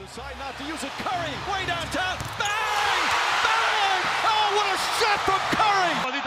Decide not to use it. Curry, way downtown. Bang! Bang! Oh, what a shot from Curry!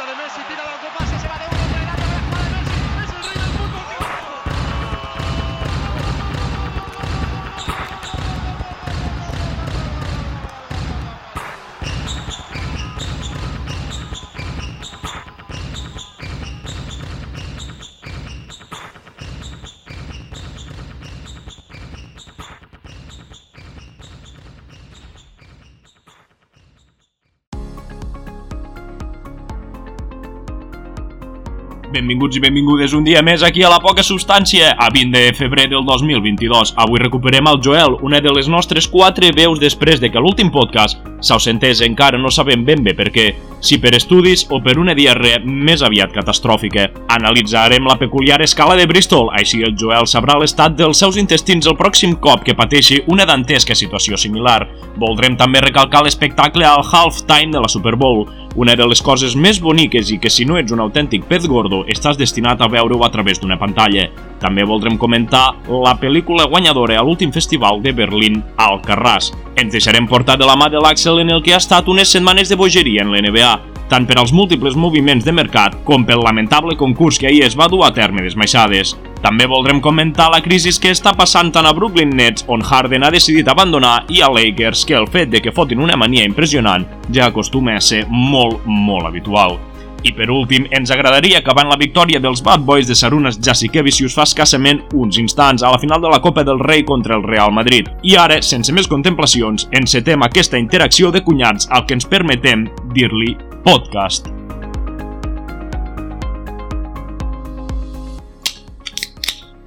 Benvinguts i benvingudes un dia més aquí a La Poca Substància, a 20 de febrer del 2022. Avui recuperem el Joel, una de les nostres quatre veus després de que l'últim podcast s'ausentés encara no sabem ben bé per què, si per estudis o per una diarrea més aviat catastròfica. Analitzarem la peculiar escala de Bristol, així el Joel sabrà l'estat dels seus intestins el pròxim cop que pateixi una dantesca situació similar. Voldrem també recalcar l'espectacle al halftime de la Super Bowl, una de les coses més boniques i que si no ets un autèntic pez gordo estàs destinat a veure-ho a través d'una pantalla. També voldrem comentar la pel·lícula guanyadora a l'últim festival de Berlín, Alcarràs. Ens deixarem portar de la mà de l'Axel en el que ha estat unes setmanes de bogeria en l'NBA, tant per als múltiples moviments de mercat com pel lamentable concurs que ahir es va dur a terme d'esmaixades. També voldrem comentar la crisi que està passant tant a Brooklyn Nets, on Harden ha decidit abandonar, i a Lakers, que el fet de que fotin una mania impressionant ja acostuma a ser molt, molt habitual. I per últim, ens agradaria acabar la victòria dels Bad Boys de Sarunas Jassikevicius fa escassament uns instants a la final de la Copa del Rei contra el Real Madrid. I ara, sense més contemplacions, encetem aquesta interacció de cunyats al que ens permetem dir-li podcast.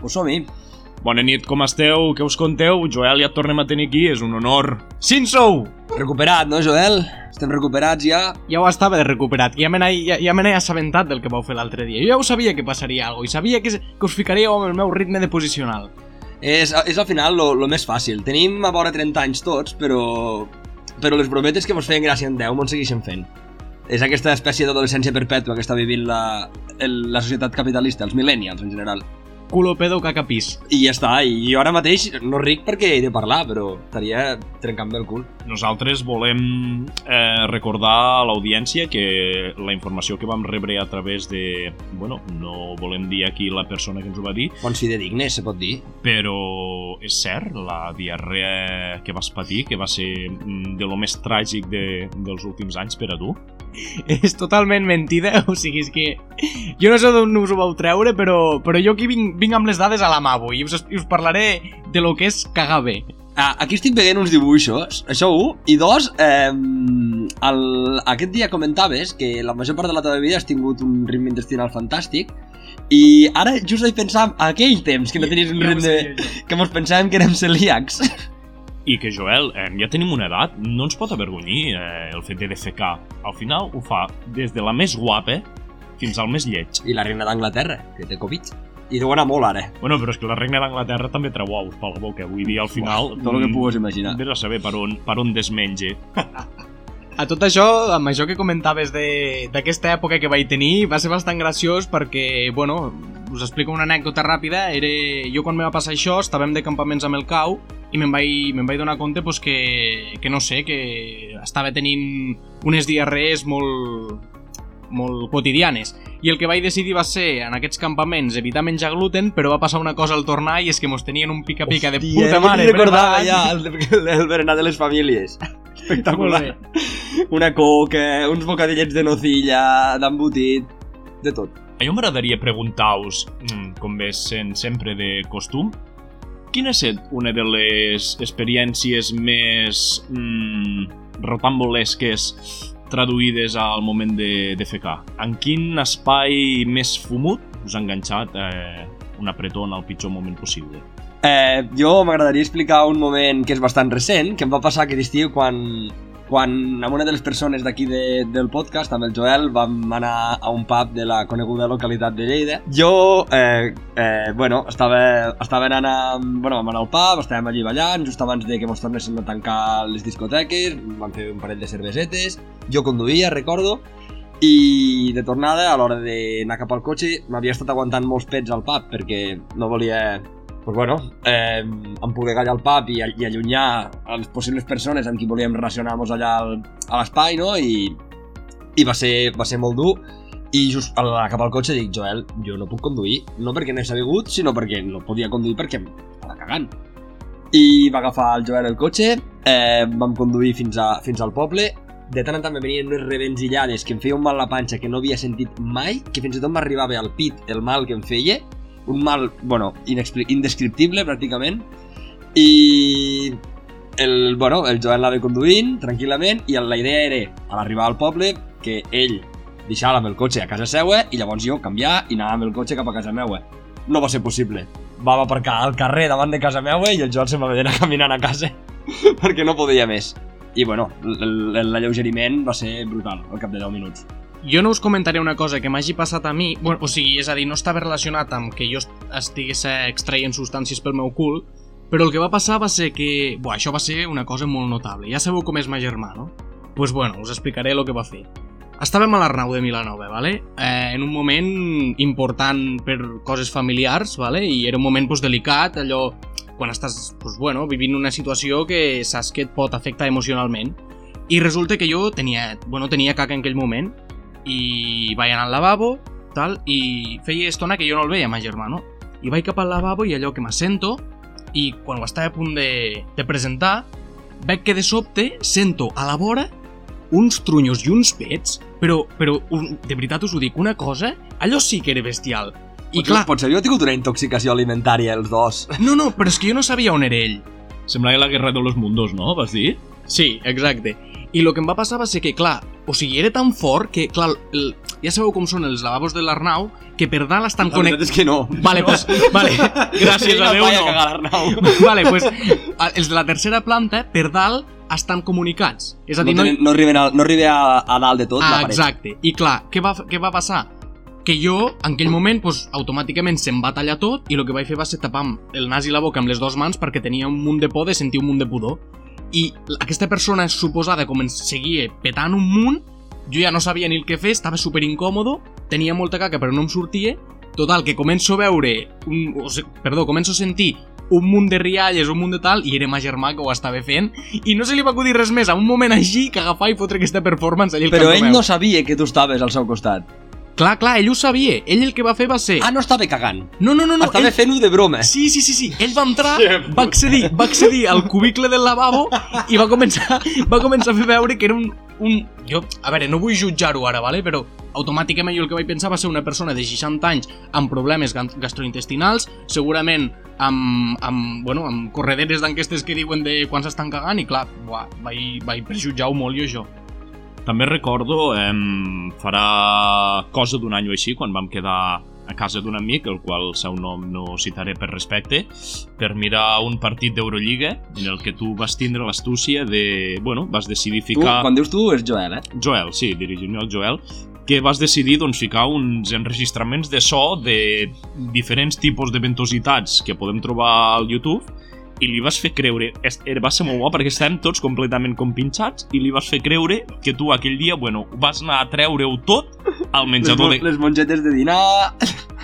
Pues som-hi. Bona nit, com esteu? Què us conteu? Joel, ja et tornem a tenir aquí, és un honor. Sin sou! Recuperat, no, Joel? Estem recuperats ja. ja ho estava de recuperat, ja me n'he ja, ja me n'he assabentat del que vau fer l'altre dia. Jo ja ho sabia que passaria alguna cosa, i sabia que, que us ficaríeu amb el meu ritme de posicional. És, és al final lo, lo més fàcil. Tenim a vora 30 anys tots, però... Però les brometes que mos feien gràcia en 10 mos segueixen fent. És aquesta espècie d'adolescència perpètua que està vivint la, el, la societat capitalista, els millennials en general. Culo pedo cacapís. I ja està, i jo ara mateix no ric perquè he de parlar, però estaria trencant-me el cul. Nosaltres volem eh, recordar a l'audiència que la informació que vam rebre a través de... Bueno, no volem dir aquí la persona que ens ho va dir, Bons fidedignes, se pot dir. però és cert, la diarrea que vas patir, que va ser mm, de lo més tràgic de, dels últims anys per a tu. És totalment mentida, o sigui, és que... Jo no sé d'on us ho vau treure, però, però jo aquí vinc, vinc amb les dades a la mà avui i us, us parlaré de lo que és cagar bé. Ah, aquí estic veient uns dibuixos, això un, i dos, eh, el, aquest dia comentaves que la major part de la teva vida has tingut un ritme intestinal fantàstic i ara just vaig pensar en aquell temps que no tenies un ritme... que mos pensàvem que érem celíacs. I que, Joel, eh, ja tenim una edat, no ens pot avergonyir eh, el fet de defecar. Al final ho fa des de la més guapa fins al més lleig. I la reina d'Anglaterra, que té Covid. I deu anar molt ara. Bueno, però és que la reina d'Anglaterra també treu ous per la boca. Vull dir, al final... Uah, tot el que mm, pugues imaginar. Vés a saber per on, per on desmenge. A tot això, amb això que comentaves de- d'aquesta època que vaig tenir, va ser bastant graciós perquè, bueno, us explico una anècdota ràpida. Era... Jo quan me va passar això, estàvem de campaments amb el cau i me'n vaig, me'n vaig donar compte pues, que, que, no sé, que estava tenint unes diarrees molt, molt quotidianes. I el que vaig decidir va ser, en aquests campaments, evitar menjar gluten, però va passar una cosa al tornar i és que mos tenien un pica-pica de puta mare. recordava preparat. ja el, el berenar de les famílies. Espectacular. bé. Una coca, uns bocadillets de nocilla, d'embotit, de tot. A mi m'agradaria preguntar-vos, mm, com ve sent sempre de costum, quina ha estat una de les experiències més mm, rotambolesques traduïdes al moment de, de fecar? En quin espai més fumut us ha enganxat eh, un apretó en el pitjor moment possible? Eh, jo m'agradaria explicar un moment que és bastant recent, que em va passar aquest estiu quan, quan amb una de les persones d'aquí de, del podcast, amb el Joel, vam anar a un pub de la coneguda localitat de Lleida. Jo, eh, eh, bueno, estava, estava anant a, bueno, vam anar al pub, estàvem allí ballant, just abans de que mos tornessin a tancar les discoteques, vam fer un parell de cervesetes, jo conduïa, recordo, i de tornada, a l'hora d'anar cap al cotxe, m'havia estat aguantant molts pets al pub perquè no volia pues bueno, eh, em poder callar el pub i, i allunyar les possibles persones amb qui volíem relacionar-nos allà al, a l'espai, no? I, i va, ser, va ser molt dur. I just a l'acabar el cotxe dic, Joel, jo no puc conduir, no perquè no he sabut, sinó perquè no podia conduir perquè estava cagant. I va agafar el Joel el cotxe, eh, vam conduir fins, a, fins al poble, de tant en tant me venien unes rebenzillades que em feia un mal la panxa que no havia sentit mai, que fins i tot m'arribava al pit el mal que em feia, un mal, bueno, indescriptible pràcticament, i el, bueno, el Joel anava conduint tranquil·lament i la idea era, a l'arribar al poble, que ell deixava amb el cotxe a casa seua i llavors jo canviar i anar amb el cotxe cap a casa meua. No va ser possible. Vam aparcar al carrer davant de casa meua i el Joel se'n va d'anar caminant a casa perquè no podia més. I bueno, l'alleugeriment va ser brutal al cap de 10 minuts. Jo no us comentaré una cosa que m'hagi passat a mi, bueno, o sigui, és a dir, no estava relacionat amb que jo estigués extraient substàncies pel meu cul, però el que va passar va ser que... Buah, això va ser una cosa molt notable. Ja sabeu com és ma germà, no? Doncs pues bueno, us explicaré el que va fer. Estàvem a l'Arnau de Milanova, vale? eh, en un moment important per coses familiars, vale? i era un moment pues, delicat, allò quan estàs pues, bueno, vivint una situació que saps que et pot afectar emocionalment. I resulta que jo tenia, bueno, tenia caca en aquell moment i vaig anar al lavabo tal, i feia estona que jo no el veia, ma germà, no? I vaig cap al lavabo i allò que m'assento i quan ho estava a punt de, de presentar veig que de sobte sento a la vora uns trunyos i uns pets, però, però un, de veritat us ho dic, una cosa, allò sí que era bestial. I potser, clar... Potser havia tingut una intoxicació alimentària els dos. No, no, però és que jo no sabia on era ell. Semblava la guerra de los mundos, no? Vas dir? Sí, exacte. I el que em va passar va ser que, clar, o sigui, era tan fort que, clar, el, ja sabeu com són els lavabos de l'Arnau, que per dalt estan connectats... és que no. Vale, pues, vale. Gràcies a Déu, no. vale, pues, els de la tercera planta, per dalt, estan comunicats. És a dir, no, tenen, no, arriben a, no arriba a, a dalt de tot ah, Exacte. I clar, què va, què va passar? Que jo, en aquell moment, pues, automàticament se'm va tallar tot i el que vaig fer va ser tapar el nas i la boca amb les dues mans perquè tenia un munt de por de sentir un munt de pudor. I aquesta persona suposada com ens seguia petant un munt, jo ja no sabia ni el que fer, estava super incòmodo, tenia molta caca però no em sortia, total, que començo a veure, un, o sigui, perdó, començo a sentir un munt de rialles, un munt de tal, i era ma germà que ho estava fent, i no se li va acudir res més. A un moment així que agafar i fotre aquesta performance allà al Però ell no sabia que tu estaves al seu costat. Clar, clar, ell ho sabia. Ell el que va fer va ser... Ah, no estava cagant. No, no, no. no estava ell... fent-ho de broma. Sí, sí, sí, sí. Ell va entrar, va accedir, va accedir al cubicle del lavabo i va començar, va començar a fer veure que era un, un... Jo, a veure, no vull jutjar-ho ara, vale? però automàticament jo el que vaig pensar va ser una persona de 60 anys amb problemes gastrointestinals, segurament amb, amb, bueno, amb correderes d'enquestes que diuen de quan s'estan cagant i clar, buah, vaig, vaig prejutjar-ho molt jo això. També recordo, eh, farà cosa d'un any o així, quan vam quedar a casa d'un amic, el qual el seu nom no citaré per respecte, per mirar un partit d'Eurolliga en el que tu vas tindre l'astúcia de... Bueno, vas decidir ficar... Tu, quan dius tu, és Joel, eh? Joel, sí, dirigir-me al Joel, que vas decidir doncs, ficar uns enregistraments de so de diferents tipus de ventositats que podem trobar al YouTube i li vas fer creure, va ser molt bo perquè estàvem tots completament compinxats i li vas fer creure que tu aquell dia, bueno, vas anar a treure-ho tot al menjador les, de... Les mongetes de dinar...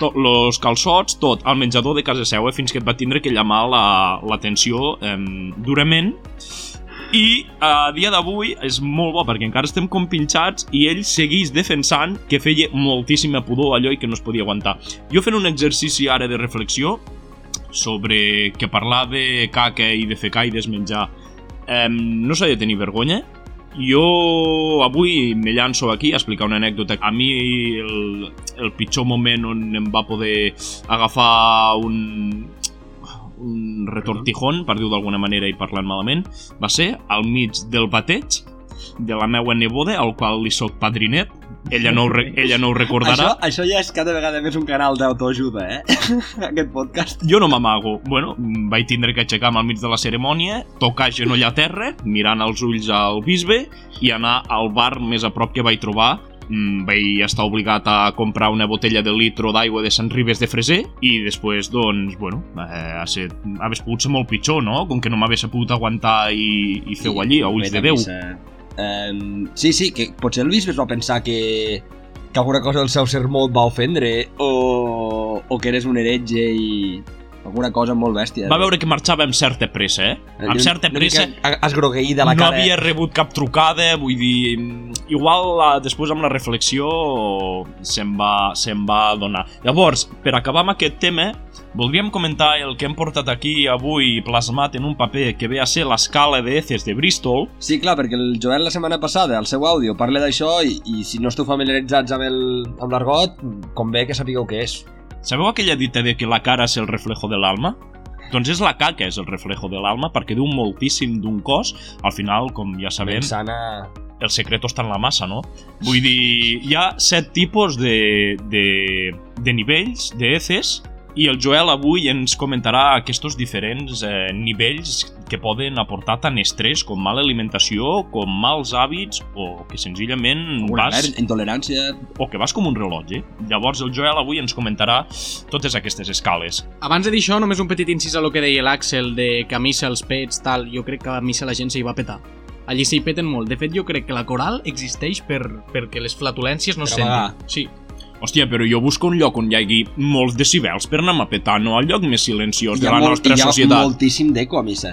Tot, los calçots, tot, al menjador de casa seva, fins que et va tindre que llamar l'atenció la, eh, durament i a dia d'avui és molt bo perquè encara estem compinxats i ell seguís defensant que feia moltíssima pudor allò i que no es podia aguantar. Jo fent un exercici ara de reflexió sobre que parlar de caca i de fecar i desmenjar eh, no s'ha de tenir vergonya jo avui me llanço aquí a explicar una anècdota. A mi el, el pitjor moment on em va poder agafar un, un retortijón, per dir-ho d'alguna manera i parlant malament, va ser al mig del bateig de la meva neboda, al qual li soc padrinet. Ella no ho, re ella no ho recordarà. Això, això ja és cada vegada més un canal d'autoajuda, eh? Aquest podcast. Jo no m'amago. Bueno, vaig tindre que aixecar-me al mig de la cerimònia, tocar genoll a terra, mirant els ulls al bisbe i anar al bar més a prop que vaig trobar mm, vaig estar obligat a comprar una botella de litro d'aigua de Sant Ribes de Freser i després, doncs, bueno, eh, ha set, hagués pogut ser molt pitjor, no? Com que no m'hagués pogut aguantar i, i fer-ho allí, a ulls de Déu. Missa Um, sí, sí, que potser el bisbe es va pensar que, que alguna cosa del seu sermó et va ofendre o, o que eres un heretge i, alguna cosa molt bèstia. Va veure que marxava amb certa pressa, eh? Amb certa pressa. mica Esgrogueïda la no cara. havia rebut cap trucada, vull dir, igual la, després amb la reflexió se'n va, se'n va donar. Llavors, per acabar amb aquest tema, voldríem comentar el que hem portat aquí avui plasmat en un paper que ve a ser l'escala de Eces de Bristol. Sí, clar, perquè el Joel la setmana passada, al seu àudio, parla d'això i, i si no esteu familiaritzats amb l'argot, convé que sapigueu què és. Sabeu aquella dita de que la cara és el reflejo de l'alma? Doncs és la caca és el reflejo de l'alma perquè diu moltíssim d'un cos. Al final, com ja sabem, Ben sana... el secreto està en la massa, no? Vull dir, hi ha set tipus de, de, de nivells d'eces i el Joel avui ens comentarà aquests diferents eh, nivells que poden aportar tant estrès com mala alimentació, com mals hàbits o que senzillament Una vas mer- intolerància... o que vas com un rellotge. Llavors el Joel avui ens comentarà totes aquestes escales. Abans de dir això, només un petit incís a lo que deia l'Àxel de que a missa els pets, tal, jo crec que a missa la gent s'hi va petar. Allí s'hi peten molt. De fet, jo crec que la coral existeix per, perquè les flatulències no es amagar. sentin. Sí. Hòstia, però jo busco un lloc on hi hagi molts decibels per anar a petar, no al lloc més silenciós Hi de ha, la molt, nostra hi ha societat. moltíssim d'eco a missa.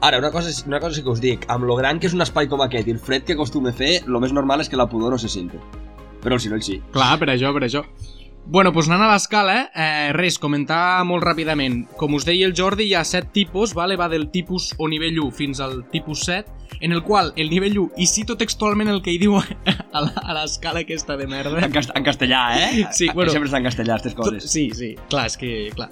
Ara, una cosa, una cosa sí que us dic, amb lo gran que és un espai com aquest i el fred que acostuma a fer, lo més normal és que la pudor no se senti. Però el soroll sí. Clar, per això, per això. Bueno, doncs anant a l'escala, eh, res, comentar molt ràpidament. Com us deia el Jordi, hi ha set tipus, vale? va del tipus o nivell 1 fins al tipus 7, en el qual el nivell 1, i cito textualment el que hi diu a la- a l'escala aquesta de merda, En, cast en castellà, eh? Sí, bueno. Sempre està en castellà, aquestes coses. Sí, sí, clar, es que, clar.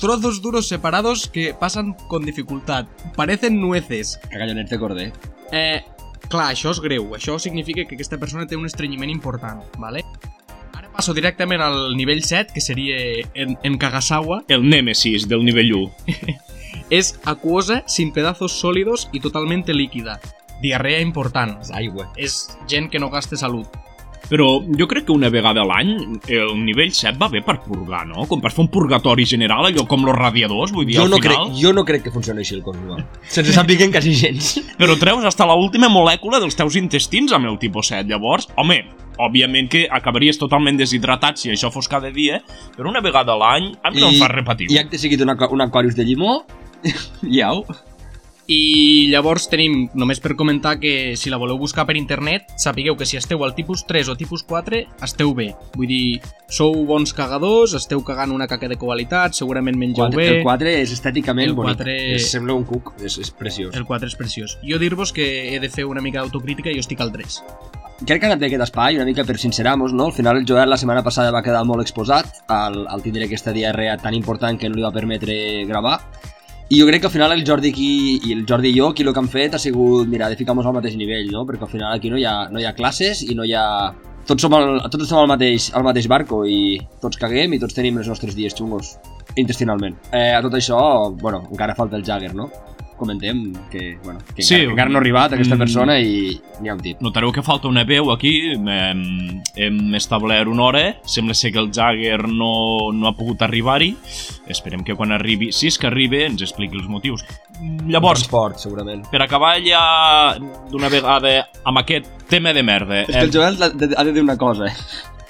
Trozos duros separados que pasan con dificultad. Parecen nueces. Cagallonets de corder. Eh, clar, això és greu. Això significa que aquesta persona té un estrenyiment important, ¿vale? Ara passo directament al nivell 7, que seria en, en Kagasawa. El nèmesis del nivell 1. És aquosa, sin pedazos sólidos y totalmente líquida. Diarrea important. És aigua. És gent que no gasta salut. Però jo crec que una vegada a l'any el nivell 7 va bé per purgar, no? Com per fer un purgatori general, allò com los radiadors, vull dir, Jo al no, final... crec, jo no crec que funcioni així el cos humà. Sense saber quasi gens. Però treus hasta la última molècula dels teus intestins amb el tipus 7. Llavors, home, òbviament que acabaries totalment deshidratat si això fos cada dia, però una vegada a l'any a mi no em fa repetir. I acte seguit un, aqua- un aquarius de llimó, iau. I llavors tenim, només per comentar que si la voleu buscar per internet, sapigueu que si esteu al tipus 3 o tipus 4, esteu bé. Vull dir, sou bons cagadors, esteu cagant una caca de qualitat, segurament mengeu Quatre, bé... el 4 és estèticament El bonic. quatre- És, sembla un cuc, és, és preciós. El 4 és preciós. Jo dir-vos que he de fer una mica d'autocrítica i jo estic al 3. Crec que ha anat bé aquest espai, una mica per sincerar-nos, no? Al final el Joel la setmana passada va quedar molt exposat al, al tindre aquesta diarrea tan important que no li va permetre gravar. I jo crec que al final el Jordi aquí, i el Jordi i jo, aquí el que hem fet ha sigut, mira, de ficar-nos al mateix nivell, no? Perquè al final aquí no hi ha, no hi ha classes i no hi ha... Tots som, al, tots estem al mateix, al mateix barco i tots caguem i tots tenim els nostres dies xungos intestinalment. Eh, a tot això, bueno, encara falta el Jagger, no? Comentem que, bueno, que, Sí, encara, que encara no ha arribat aquesta mm. persona i n'hi ha un tip. Notareu que falta una veu aquí, hem, hem establert una hora, sembla ser que el Jagger no, no ha pogut arribar-hi, esperem que quan arribi, si és que arribi, ens expliqui els motius. Llavors, Transport, segurament. per acabar ja d'una vegada amb aquest tema de merda, És que el Joel ha de, ha de dir una cosa, eh?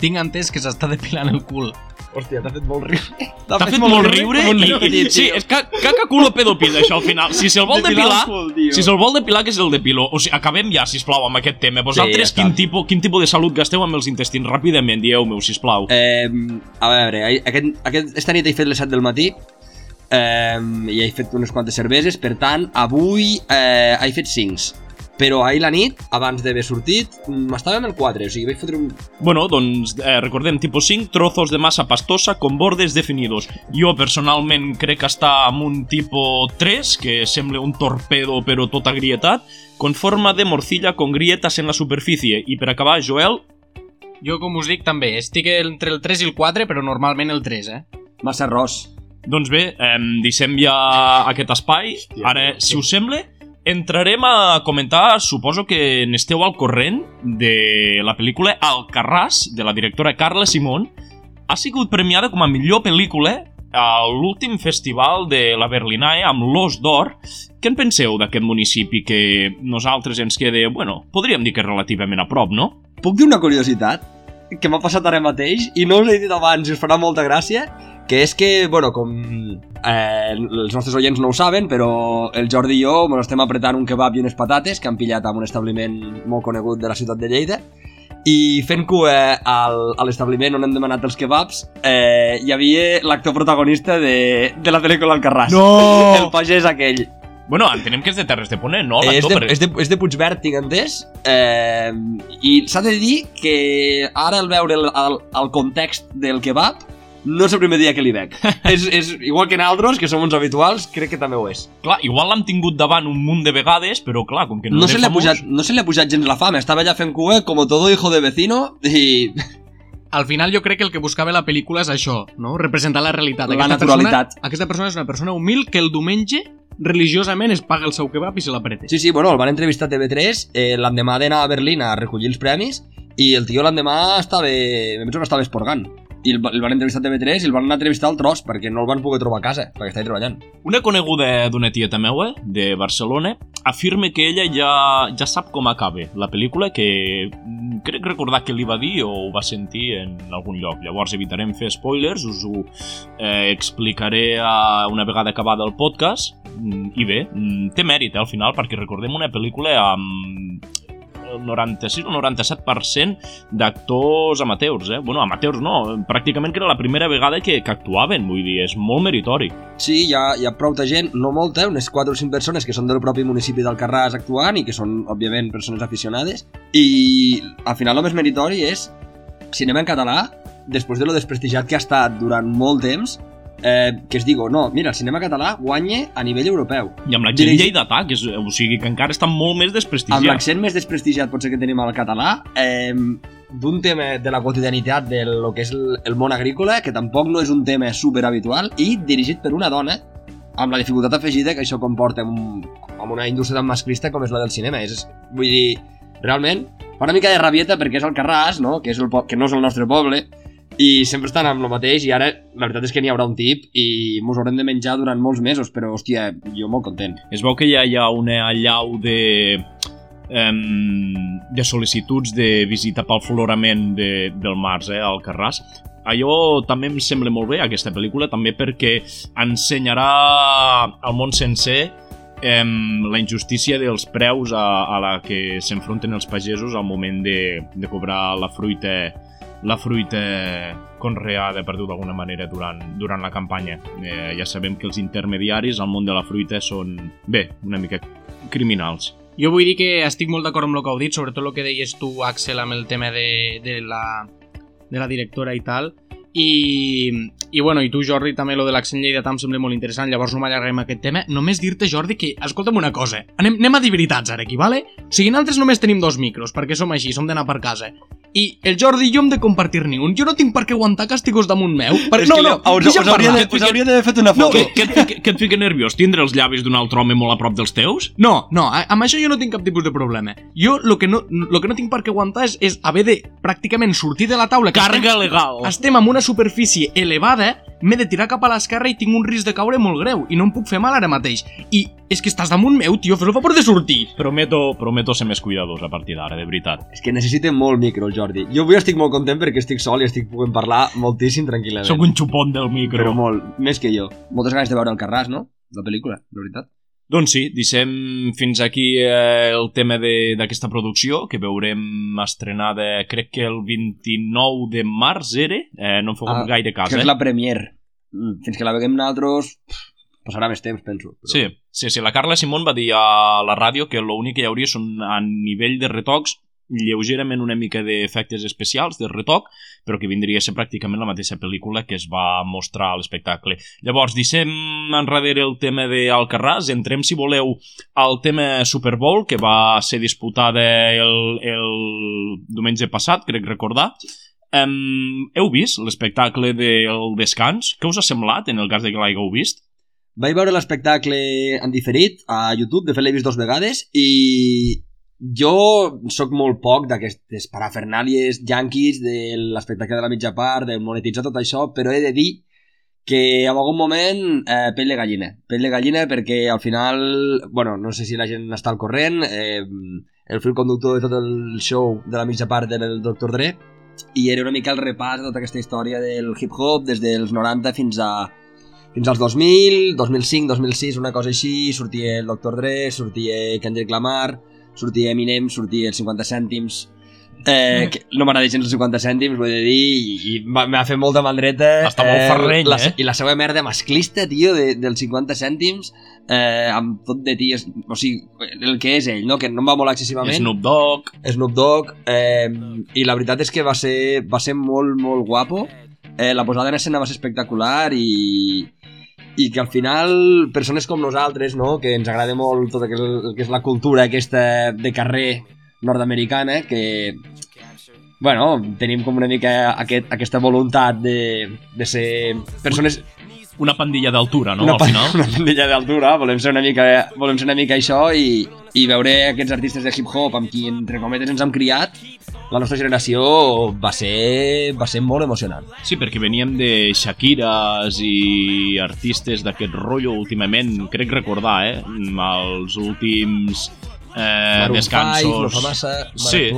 Tinc entès que s'està depilant el cul. Hòstia, t'ha fet molt riure. T'ha fet molt riure un i, sí, és que caca culo pedopil això al final. Si se'l vol Depilar depilar, si se'l vol depilar que és el depiló. O sigui, acabem ja, sisplau, amb aquest tema. Vosaltres ja està. quin, tipus, quin tipus de salut gasteu amb els intestins? Ràpidament, dieu-meu, sisplau. Eh, a veure, aquest, aquest, esta nit he fet les 7 del matí eh, i he fet unes quantes cerveses, per tant, avui eh, he fet 5. Però ahir la nit, abans d'haver sortit, mm, estava amb el 4, o sigui, vaig fotre un... Bueno, doncs eh, recordem, tipus 5, trozos de massa pastosa con bordes definidos. Jo personalment crec que està amb un tipus 3, que sembla un torpedo però tot agrietat, con forma de morcilla con grietas en la superficie. I per acabar, Joel, Jo, com us dic, també. Estic entre el 3 i el 4, però normalment el 3, eh? Massa arròs. Doncs bé, eh, deixem ja aquest espai. Ara, si us sembla, entrarem a comentar, suposo que n'esteu al corrent, de la pel·lícula Alcarràs, de la directora Carla Simón. Ha sigut premiada com a millor pel·lícula a l'últim festival de la Berlinae amb l'Os d'Or. Què en penseu d'aquest municipi que nosaltres ens queda, bueno, podríem dir que relativament a prop, no? Puc dir una curiositat? Que m'ha passat ara mateix i no us he dit abans i us farà molta gràcia que és que, bueno, com eh, els nostres oients no ho saben, però el Jordi i jo bueno, estem apretant un kebab i unes patates que han pillat en un establiment molt conegut de la ciutat de Lleida i fent cua al, a l'establiment on hem demanat els kebabs eh, hi havia l'actor protagonista de, de la pel·lícula Alcarràs. No! El pagès aquell. Bueno, entenem que és de Terres de Ponent, no? és, de, és, de, és de Puigverd, tinc entès. Eh, I s'ha de dir que ara al veure el, el, el context del kebab no és el primer dia que li veig. és, és igual que nosaltres, que som uns habituals, crec que també ho és. Clar, igual l'han tingut davant un munt de vegades, però clar, com que no, No se, li ha pujat, no se li ha pujat gens la fama, estava allà fent cua com todo hijo de vecino i Al final jo crec que el que buscava la pel·lícula és això, no? Representar la realitat. La naturalitat. Persona, aquesta persona és una persona humil que el diumenge religiosament es paga el seu kebab i se l'apreta. Sí, sí, bueno, el van entrevistar a TV3 eh, l'endemà d'anar a Berlín a recollir els premis i el tio l'endemà estava... Me penso que estava esporgant. I el, el van entrevistar a TV3 i el van anar a entrevistar al tros perquè no el van poder trobar a casa, perquè estava treballant. Una coneguda d'una tieta meua, de Barcelona, afirma que ella ja, ja sap com acaba la pel·lícula, que mm, crec recordar que li va dir o ho va sentir en algun lloc. Llavors evitarem fer spoilers, us ho eh, explicaré a una vegada acabada el podcast, Mm, i bé, mm, té mèrit eh, al final, perquè recordem una pel·lícula amb el 96 o 97% d'actors amateurs, eh? Bueno, amateurs no, pràcticament que era la primera vegada que, que actuaven, vull dir, és molt meritori. Sí, hi ha, hi ha prou de gent, no molta, unes 4 o 5 persones que són del propi municipi d'Alcarràs actuant i que són, òbviament, persones aficionades. I al final el més meritori és cinema en català, després de lo desprestigiat que ha estat durant molt temps, eh, que es digo, no, mira, el cinema català guanya a nivell europeu. I amb l'accent Dirigit- lleidatà, que és, o sigui, que encara està molt més Amb desprestigiat. l'accent més desprestigiat potser que tenim al català, eh, d'un tema de la quotidianitat de lo que és el, el món agrícola, que tampoc no és un tema super habitual, i dirigit per una dona, amb la dificultat afegida que això comporta amb, amb una indústria tan masclista com és la del cinema. És, vull dir, realment, fa una mica de rabieta perquè és el Carràs, no? que, és el, que no és el nostre poble, i sempre estan amb el mateix i ara la veritat és que n'hi haurà un tip i mos haurem de menjar durant molts mesos però hòstia, jo molt content Es veu que ja hi ha una allau de em, de sol·licituds de visita pel florament de, del març, eh, al Carràs. Allò també em sembla molt bé, aquesta pel·lícula, també perquè ensenyarà al món sencer em, la injustícia dels preus a, a la que s'enfronten els pagesos al moment de, de cobrar la fruita la fruita conreada, per dir-ho d'alguna manera, durant, durant la campanya. Eh, ja sabem que els intermediaris al món de la fruita són, bé, una mica criminals. Jo vull dir que estic molt d'acord amb el que heu dit, sobretot el que deies tu, Axel, amb el tema de, de, la, de la directora i tal. I, i bueno, i tu Jordi també lo de l'accent lleidatà em sembla molt interessant llavors no m'allarguem aquest tema només dir-te Jordi que, escolta'm una cosa anem, anem a dir veritats ara aquí, vale? o sigui, nosaltres només tenim dos micros perquè som així, som d'anar per casa i el Jordi i jo hem de compartir ni un jo no tinc per què aguantar castigos damunt meu per... no, no, us, deixa'm us, hauria de, us hauria d'haver fet una No, foto. Què, què, et fica, què et fica nerviós? Tindre els llavis d'un altre home molt a prop dels teus? No, no, a- amb això jo no tinc cap tipus de problema. Jo el que no, lo que no tinc per què aguantar és, és haver de pràcticament sortir de la taula... que Carga legal. Estem, estem amb una superfície elevada, m'he de tirar cap a l'esquerra i tinc un risc de caure molt greu i no em puc fer mal ara mateix. I és que estàs damunt meu, tio, fes el favor de sortir. Prometo, prometo ser més cuidadós a partir d'ara, de veritat. És que necessita molt micro el Jordi. Jo avui estic molt content perquè estic sol i estic podent parlar moltíssim tranquil·lament. Sóc un xupon del micro. Però molt, més que jo. Moltes ganes de veure el Carràs, no? La pel·lícula, de veritat. Doncs sí, deixem fins aquí eh, el tema de- d'aquesta producció, que veurem estrenada, crec que el 29 de març era, eh, no em feu Ah, gaire cas, que eh? és la premier. Mm, Fins que la veguem nosaltres, passarà més temps, penso. Però... Sí, sí, sí, la Carla Simón va dir a la ràdio que l'únic que hi hauria són a nivell de retocs lleugerament una mica d'efectes especials, de retoc, però que vindria a ser pràcticament la mateixa pel·lícula que es va mostrar a l'espectacle. Llavors, deixem enrere el tema d'Alcarràs, entrem, si voleu, al tema Super Bowl, que va ser disputada el, el diumenge passat, crec recordar. Um, heu vist l'espectacle del descans? Què us ha semblat, en el cas de que l'hagueu vist? Vaig veure l'espectacle en diferit a YouTube, de fet l'he vist dos vegades, i jo sóc molt poc d'aquestes parafernàlies yanquis de l'espectacle de la mitja part, de monetitzar tot això, però he de dir que en algun moment eh, pell de gallina. Pell de gallina perquè al final, bueno, no sé si la gent està al corrent, eh, el fil conductor de tot el show de la mitja part era el Dr. Dre, i era una mica el repàs de tota aquesta història del hip-hop des dels 90 fins a fins als 2000, 2005, 2006, una cosa així, sortia el Dr. Dre, sortia Kendrick Lamar, sortia Eminem, sortia els 50 cèntims, Eh, que no m'agrada gens els 50 cèntims, vull dir, i, i m'ha fet molta mandreta. Està molt ferreny, la, eh? I la seva merda masclista, tio, de, dels 50 cèntims, eh, amb tot de ties, o sigui, el que és ell, no? que no em va molt excessivament. Snoop Dogg... Snoop Dogg, eh, i la veritat és que va ser, va ser molt, molt guapo. Eh, la posada en escena va ser espectacular i, i que al final persones com nosaltres, no? que ens agrada molt tot el que és, el que és la cultura aquesta de carrer nord-americana, que bueno, tenim com una mica aquest, aquesta voluntat de, de ser persones Una pandilla d'altura, no? una, Al final. una pandilla d'altura, volem ser una mica, volem ser una mica això i, i veure aquests artistes de hip-hop amb qui, entre cometes, ens hem criat, la nostra generació va ser, va ser molt emocionant. Sí, perquè veníem de Shakiras i artistes d'aquest rotllo últimament, crec recordar, eh? Els últims eh, Maroon descansos... 5, No fa massa, Sí,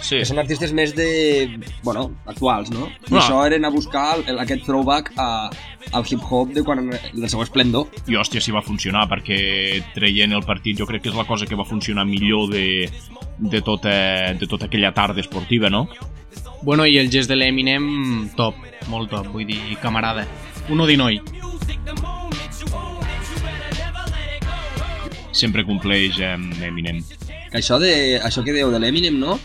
sí. que són artistes més de... bueno, actuals, no? I Ah. això eren a buscar el, aquest throwback a, al hip-hop de quan del seu esplendor. I hòstia, si va funcionar, perquè traient el partit jo crec que és la cosa que va funcionar millor de, de, tota, de tota aquella tarda esportiva, no? Bueno, i el gest de l'Eminem, top, molt top, vull dir, camarada. Uno d'inoi. Sempre compleix amb Eminem. Que això, de, això que deu de l'Eminem, no?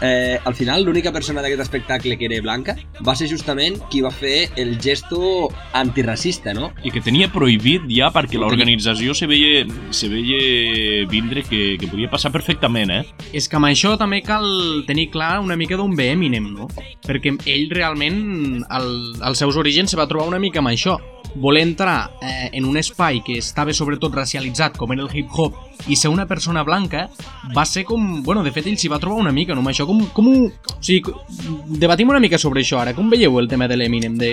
Eh, al final, l'única persona d'aquest espectacle que era blanca va ser justament qui va fer el gesto antiracista, no? I que tenia prohibit ja perquè l'organització se veia, se veia vindre que, que podia passar perfectament, eh? És que amb això també cal tenir clar una mica d'on ve Eminem, no? Perquè ell realment, al, als seus orígens, se va trobar una mica amb això. Voler entrar eh, en un espai que estava sobretot racialitzat, com era el hip-hop, i ser una persona blanca, va ser com... Bueno, de fet, ell s'hi va trobar una mica, no? Això, com, com ho... O sigui, debatim una mica sobre això ara. Com veieu el tema de l'Eminem? De...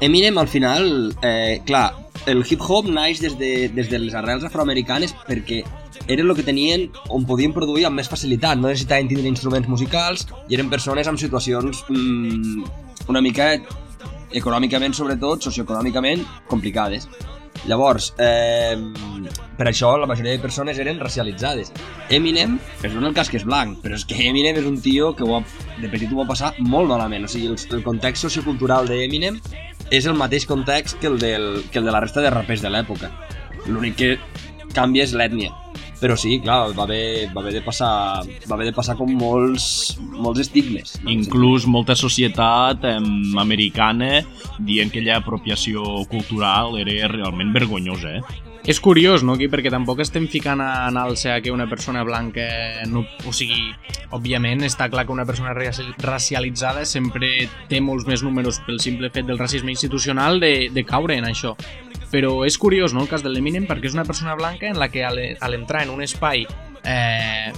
Eminem, al final, eh, clar, el hip-hop naix des de, des de les arrels afroamericanes perquè era el que tenien on podien produir amb més facilitat, no necessitaven tindre instruments musicals i eren persones amb situacions mm, una mica econòmicament, sobretot, socioeconòmicament complicades. Llavors, eh, per això la majoria de persones eren racialitzades. Eminem, es dona el cas que és blanc, però és que Eminem és un tio que ho ha, de petit ho va passar molt malament. O sigui, el, el context sociocultural d'Eminem és el mateix context que el, del, que el de la resta de rapers de l'època. L'únic que canvia és l'ètnia. Però sí, clar, va haver, va haver de passar, va haver de passar com molts, molts estigmes. no? Inclús molta societat eh, americana dient que aquella apropiació cultural era realment vergonyosa, eh? És curiós, no, aquí? Perquè tampoc estem ficant en alça que una persona blanca... No, o sigui, òbviament està clar que una persona raci- racialitzada sempre té molts més números pel simple fet del racisme institucional de, de caure en això. Però és curiós, no?, el cas de l'Eminem, perquè és una persona blanca en la que a l'e- a l'entrar en un espai eh,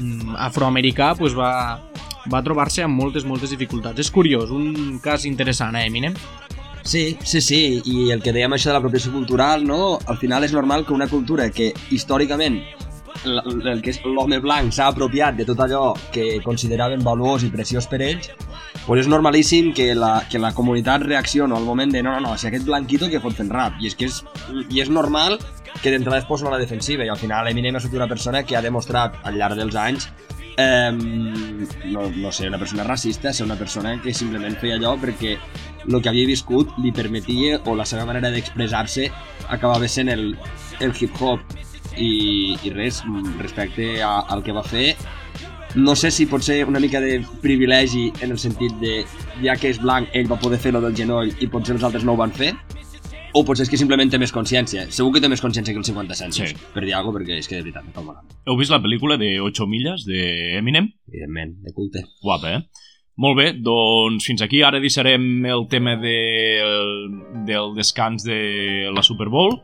mm, afroamericà pues va, va trobar-se amb moltes, moltes dificultats. És curiós, un cas interessant, eh, Eminem? Sí, sí, sí, i el que dèiem això de l'apropiació cultural, no? Al final és normal que una cultura que històricament el que és l'home blanc s'ha apropiat de tot allò que consideraven valuós i preciós per ells, pues és normalíssim que la, que la comunitat reaccioni al moment de no, no, no, si aquest blanquito que fot fent rap, i és que és, i és normal que d'entrada es posen a la defensiva, i al final Eminem ha estat una persona que ha demostrat al llarg dels anys eh, no, no sé, una persona racista, ser una persona que simplement feia allò perquè el que havia viscut li permetia o la seva manera d'expressar-se acabava sent el, el hip-hop i, i res, mm, respecte a, al que va fer no sé si pot ser una mica de privilegi en el sentit de ja que és blanc ell va poder fer-lo del genoll i potser els altres no ho van fer o potser és que simplement té més consciència segur que té més consciència que els 50 cèntims Sí. per dir alguna perquè és que de veritat em fa Heu vist la pel·lícula de 8 milles de Eminem? evidentment, de culte Guapa, eh? Molt bé, doncs fins aquí. Ara deixarem el tema de, del descans de la Super Bowl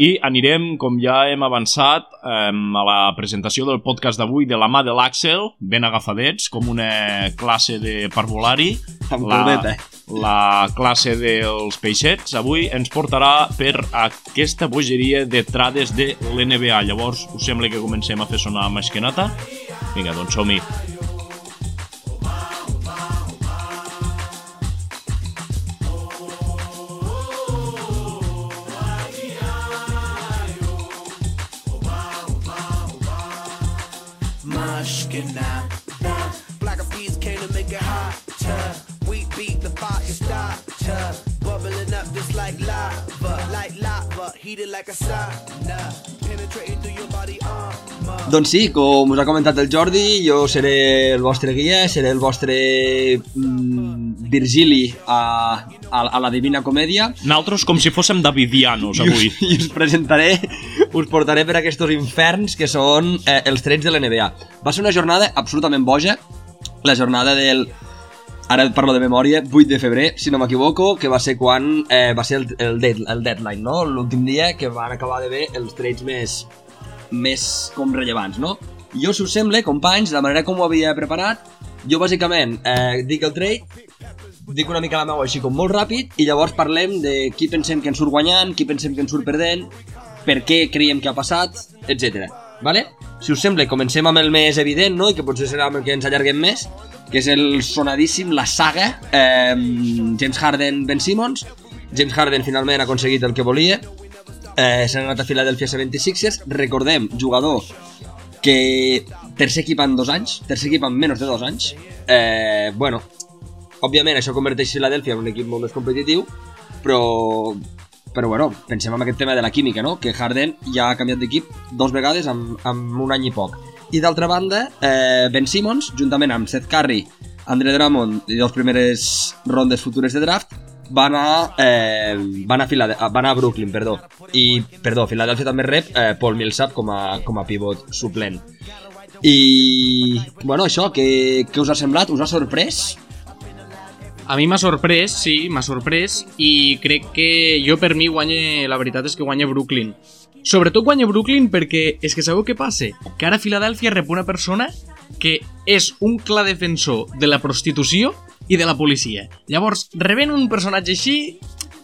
i anirem, com ja hem avançat, em, a la presentació del podcast d'avui de la mà de l'Àxel, ben agafadets, com una classe de parvulari. amb La, caldeta la classe dels peixets avui ens portarà per aquesta bogeria de trades de l'NBA. Llavors, us sembla que comencem a fer sonar masquenata? Vinga, doncs som-hi. Mushkin now. Black sí, com us ha comentat el Jordi, jo seré el vostre guia, seré el vostre mm, Virgili a, a, a la Divina Comèdia Naltros com si fóssim davidianos i us, avui. i us presentaré, us portaré per aquests inferns que són eh, els trets de l'NBA. Va ser una jornada absolutament boja, la jornada del ara parlo de memòria, 8 de febrer, si no m'equivoco, que va ser quan eh, va ser el, el, dead, el deadline, no? L'últim dia que van acabar de ver els trades més, més com rellevants, no? Jo, si us sembla, companys, la manera com ho havia preparat, jo bàsicament eh, dic el trade, dic una mica la meva així com molt ràpid i llavors parlem de qui pensem que ens surt guanyant, qui pensem que ens surt perdent, per què creiem que ha passat, etc. Vale? Si us sembla, comencem amb el més evident, no? I que potser serà amb el que ens allarguem més, que és el sonadíssim, la saga, eh, James Harden-Ben Simmons. James Harden finalment ha aconseguit el que volia, eh, s'ha anat a Philadelphia 76ers, recordem, jugador que tercer equip en dos anys, tercer equip en menys de dos anys, eh, bueno, òbviament això converteix Philadelphia en un equip molt més competitiu, però però bueno, pensem en aquest tema de la química, no? que Harden ja ha canviat d'equip dos vegades en, en un any i poc. I d'altra banda, eh, Ben Simmons, juntament amb Seth Curry, Andre Drummond i dos primeres rondes futures de draft, van a, eh, van a, Filade van a Brooklyn, perdó. I, perdó, Philadelphia també rep eh, Paul Millsap com a, com a pivot suplent. I, bueno, això, què, què us ha semblat? Us ha sorprès? A mi m'ha sorprès, sí, m'ha sorprès i crec que jo per mi guanye, la veritat és que guanya Brooklyn. Sobretot guanya Brooklyn perquè és que sabeu què passa? Que ara Filadèlfia rep una persona que és un clar defensor de la prostitució i de la policia. Llavors, rebent un personatge així,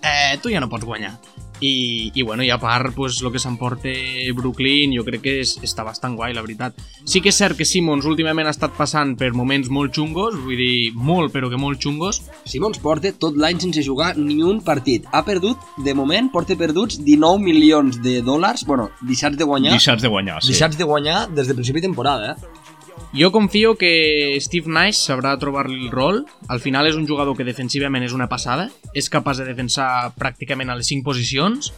eh, tu ja no pots guanyar. I, i bueno, i a part, pues, el que s'emporta Brooklyn jo crec que és, està bastant guai, la veritat. Sí que és cert que Simmons últimament ha estat passant per moments molt xungos, vull dir, molt però que molt xungos, Simons porta tot l'any sense jugar ni un partit. Ha perdut, de moment, porta perduts 19 milions de dòlars, bueno, deixats de guanyar, Deixats de guanyar, sí. deixats de guanyar des de principi de temporada, eh? Jo confio que Steve Nash sabrà trobar-li el rol. Al final és un jugador que defensivament és una passada. És capaç de defensar pràcticament a les 5 posicions.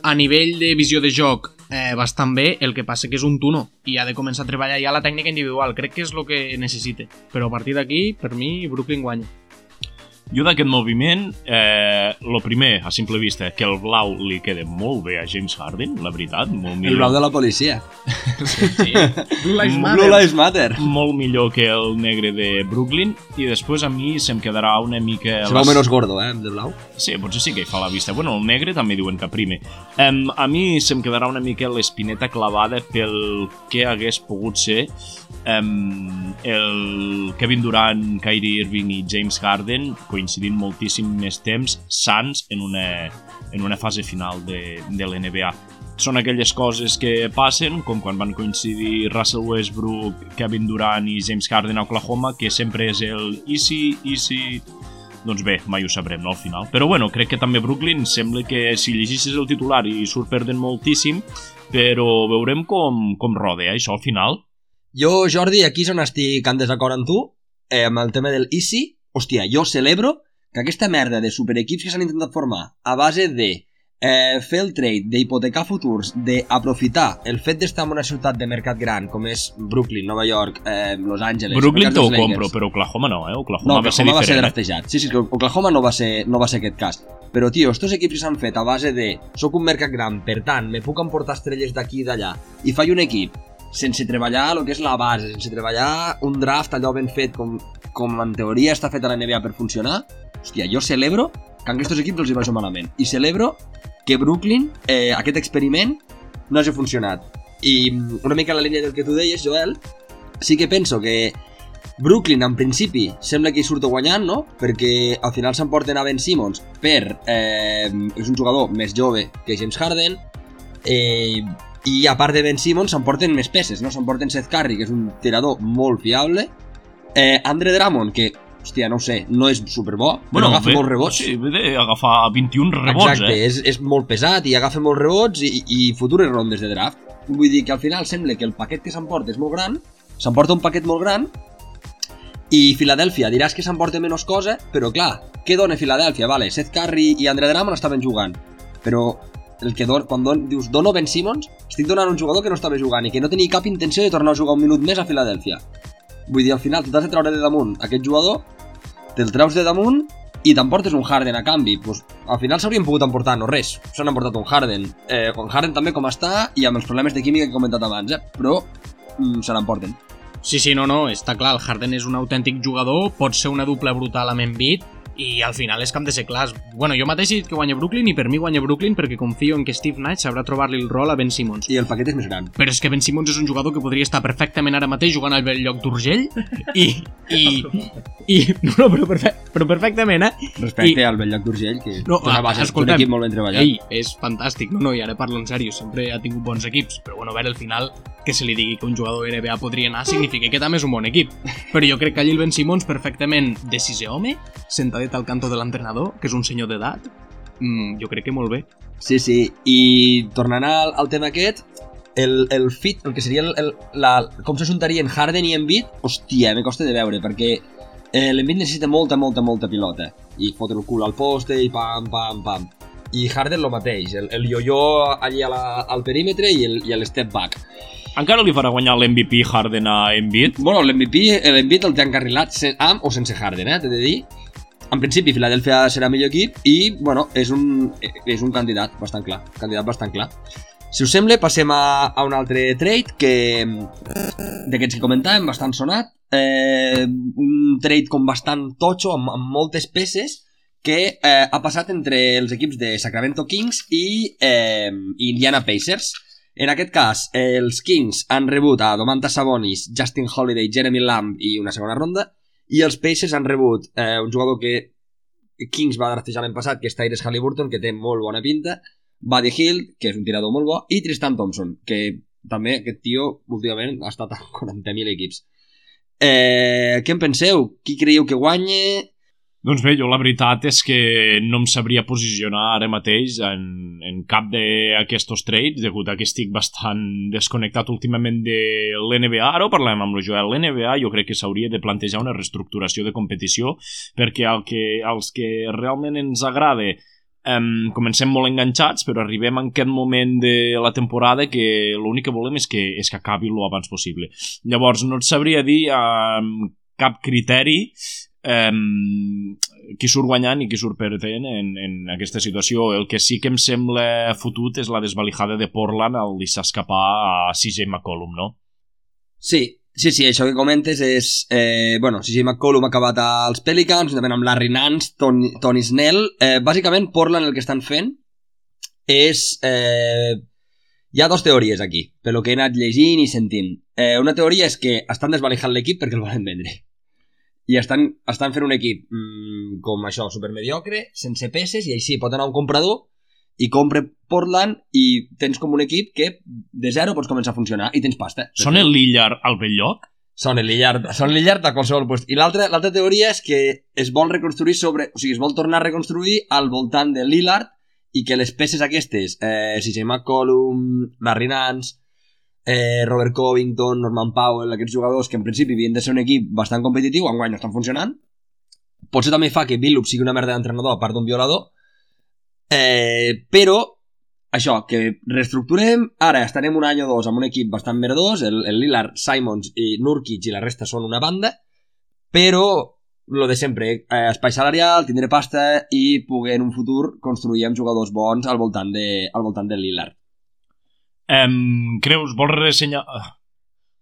A nivell de visió de joc, eh, bastant bé. El que passa que és un tuno i ha de començar a treballar ja la tècnica individual. Crec que és el que necessita. Però a partir d'aquí, per mi, Brooklyn guanya. Jo d'aquest moviment, eh, lo primer, a simple vista, que el blau li queda molt bé a James Harden, la veritat, molt El millor, blau de la policia. Sí. Blue Lives Blue Matter. Lives Matter. molt millor que el negre de Brooklyn, i després a mi se'm quedarà una mica... Se veu menys gordo, eh, de blau. Sí, potser sí que hi fa la vista. Bueno, el negre també diuen que prime. Um, a mi se'm quedarà una mica l'espineta clavada pel que hagués pogut ser um, el Kevin Durant, Kyrie Irving i James Harden coincidint moltíssim més temps sants en una, en una fase final de, de l'NBA. Són aquelles coses que passen, com quan van coincidir Russell Westbrook, Kevin Durant i James Harden a Oklahoma, que sempre és el easy, easy, doncs bé, mai ho sabrem, no, al final. Però bueno, crec que també Brooklyn sembla que si llegissis el titular i surt perdent moltíssim, però veurem com, com roda, eh, això al final. Jo, Jordi, aquí és on estic en desacord amb tu, eh, amb el tema del Easy. Hòstia, jo celebro que aquesta merda de superequips que s'han intentat formar a base de eh, fer el trade, d'hipotecar futurs, d'aprofitar el fet d'estar en una ciutat de mercat gran com és Brooklyn, Nova York, eh, Los Angeles... Brooklyn t'ho compro, però Oklahoma no, eh? Oklahoma, No, va ser Oklahoma va ser diferent. eh? draftejat. Sí, sí, que Oklahoma no va ser, no va ser aquest cas. Però, tio, estos equips s'han fet a base de soc un mercat gran, per tant, me puc emportar estrelles d'aquí i d'allà, i faig un equip sense treballar el que és la base, sense treballar un draft allò ben fet com, com en teoria està fet a la NBA per funcionar, hòstia, jo celebro que a aquests equips els hi vagi malament. I celebro que Brooklyn, eh, aquest experiment, no hagi funcionat. I mm, una mica la línia del que tu deies, Joel, sí que penso que Brooklyn, en principi, sembla que hi surt guanyant, no? Perquè al final s'emporten a Ben Simmons per... Eh, és un jugador més jove que James Harden eh, i a part de Ben Simmons s'emporten més peces, no? S'emporten Seth Curry, que és un tirador molt fiable eh, Andre Drummond, que hòstia, no ho sé, no és superbo, però agafa ve- molts rebots. Sí, ve d'agafar 21 rebots, Exacte, eh? és, és molt pesat i agafa molts rebots i, i futures rondes de draft. Vull dir que al final sembla que el paquet que s'emporta és molt gran s'emporta un paquet molt gran i Filadèlfia diràs que s'emporta menys cosa, però clar, què dona Filadèlfia? Vale, Seth Curry i Andre Drummond estaven jugant, però el que don, quan don, dius dono Ben Simmons, estic donant un jugador que no estava jugant i que no tenia cap intenció de tornar a jugar un minut més a Filadèlfia. Vull dir, al final t'has de treure de damunt aquest jugador, te'l treus de damunt i t'emportes un Harden a canvi. Pues, al final s'haurien pogut emportar no res, s'han emportat un Harden. Eh, un Harden també com està i amb els problemes de química que he comentat abans, eh? però mm, se l'emporten. Sí, sí, no, no, està clar, el Harden és un autèntic jugador, pot ser una dupla brutal amb Embiid, i al final és que hem de ser clars. Bueno, jo mateix he dit que guanya Brooklyn i per mi guanya Brooklyn perquè confio en que Steve Nash sabrà trobar-li el rol a Ben Simmons. I el paquet és més gran. Però és que Ben Simmons és un jugador que podria estar perfectament ara mateix jugant al lloc d'Urgell i, i, i... No, no, però, perfe però perfectament, eh? Respecte I- al Lloc d'Urgell, que No, té una ah, base, un equip molt ben treballat. Ei, és fantàstic. No, no, i ara parlo en sèrio, sempre ha tingut bons equips, però bueno, a veure, al final, que se li digui que un jugador NBA podria anar significa que també és un bon equip. Però jo crec que allí el Ben Simmons perfectament de sisè home, sentadet al canto de l'entrenador, que és un senyor d'edat, mm, jo crec que molt bé. Sí, sí, i tornant al, al tema aquest, el, el fit, el que seria el, el, la, com s'ajuntarien Harden i Embiid, hòstia, me costa de veure, perquè eh, l'Embiid necessita molta, molta, molta pilota, i fotre el cul al poste, i pam, pam, pam. I Harden lo mateix, el, el yo-yo allí a la, al perímetre i el, i el step back. Encara li farà guanyar l'MVP Harden a Embiid? Bueno, l'MVP l'Embiid el té encarrilat amb o sense Harden, eh, t'he de dir. En principi, Filadèlfia serà millor equip i, bueno, és un, és un candidat bastant clar. Candidat bastant clar. Si us sembla, passem a, a un altre trade que d'aquests que comentàvem, bastant sonat. Eh, un trade com bastant totxo, amb, amb moltes peces, que eh, ha passat entre els equips de Sacramento Kings i eh, Indiana Pacers. En aquest cas, els Kings han rebut a Domantas Sabonis, Justin Holiday, Jeremy Lamb i una segona ronda, i els Pacers han rebut eh, un jugador que Kings va draftejar l'any passat, que és Tyrese Halliburton, que té molt bona pinta, Buddy Hill, que és un tirador molt bo, i Tristan Thompson, que també aquest tio últimament ha estat a 40.000 equips. Eh, què en penseu? Qui creieu que guanya? Doncs bé, jo la veritat és que no em sabria posicionar ara mateix en, en cap d'aquestos trades, degut a que estic bastant desconnectat últimament de l'NBA. Ara ho parlem amb el Joel. L'NBA jo crec que s'hauria de plantejar una reestructuració de competició perquè el que, els que realment ens agrada um, comencem molt enganxats, però arribem en aquest moment de la temporada que l'únic que volem és que, és que acabi lo abans possible. Llavors, no et sabria dir amb cap criteri qui surt guanyant i qui surt perdent en, en aquesta situació. El que sí que em sembla fotut és la desvalijada de Portland al deixar escapar a CJ McCollum, no? Sí, sí, sí, això que comentes és... Eh, bueno, CJ McCollum ha acabat als Pelicans, juntament amb Larry Nance, Tony, Tony Snell. Eh, bàsicament, Portland el que estan fent és... Eh, hi ha dues teories aquí, per lo que he anat llegint i sentint. Eh, una teoria és que estan desvalijant l'equip perquè el volen vendre. I estan, estan fent un equip mmm, com això, supermediocre, sense peces, i així pot anar un comprador i compre Portland i tens com un equip que de zero pots començar a funcionar i tens pasta. Són el Lillard al bell lloc? Són el Lillard, són el Lillard a qualsevol lloc. I l'altra l'altra teoria és que es vol reconstruir sobre... O sigui, es vol tornar a reconstruir al voltant de Lillard i que les peces aquestes, eh, CJ McCollum, Larry Nance, eh, Robert Covington, Norman Powell, aquests jugadors que en principi havien de ser un equip bastant competitiu, enguany no estan funcionant. Potser també fa que Billup sigui una merda d'entrenador a part d'un violador, eh, però això, que reestructurem, ara estarem un any o dos amb un equip bastant merdós, el, el Lillard, Simons i Nurkic i la resta són una banda, però lo de sempre, eh, espai salarial, tindre pasta i poder en un futur construir amb jugadors bons al voltant de, al voltant del Lillard. Um, creus, vols ressenyar...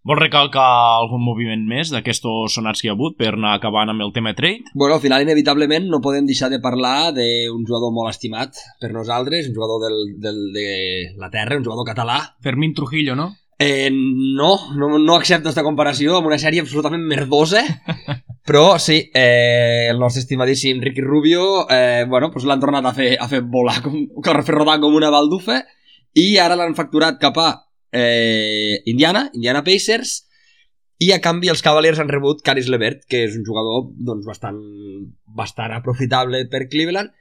Vols recalcar algun moviment més d'aquestos sonats que hi ha hagut per anar acabant amb el tema trade? Bueno, al final, inevitablement, no podem deixar de parlar d'un jugador molt estimat per nosaltres, un jugador del, del, de la terra, un jugador català. Fermín Trujillo, no? Eh, no, no, no accepto aquesta comparació amb una sèrie absolutament merdosa, però sí, eh, el nostre estimadíssim Ricky Rubio, eh, bueno, pues l'han tornat a fer, a fer volar, com, a fer rodar com una baldufa, i ara l'han facturat cap a eh, Indiana, Indiana Pacers, i a canvi els Cavaliers han rebut Caris Levert, que és un jugador doncs, bastant, bastant aprofitable per Cleveland.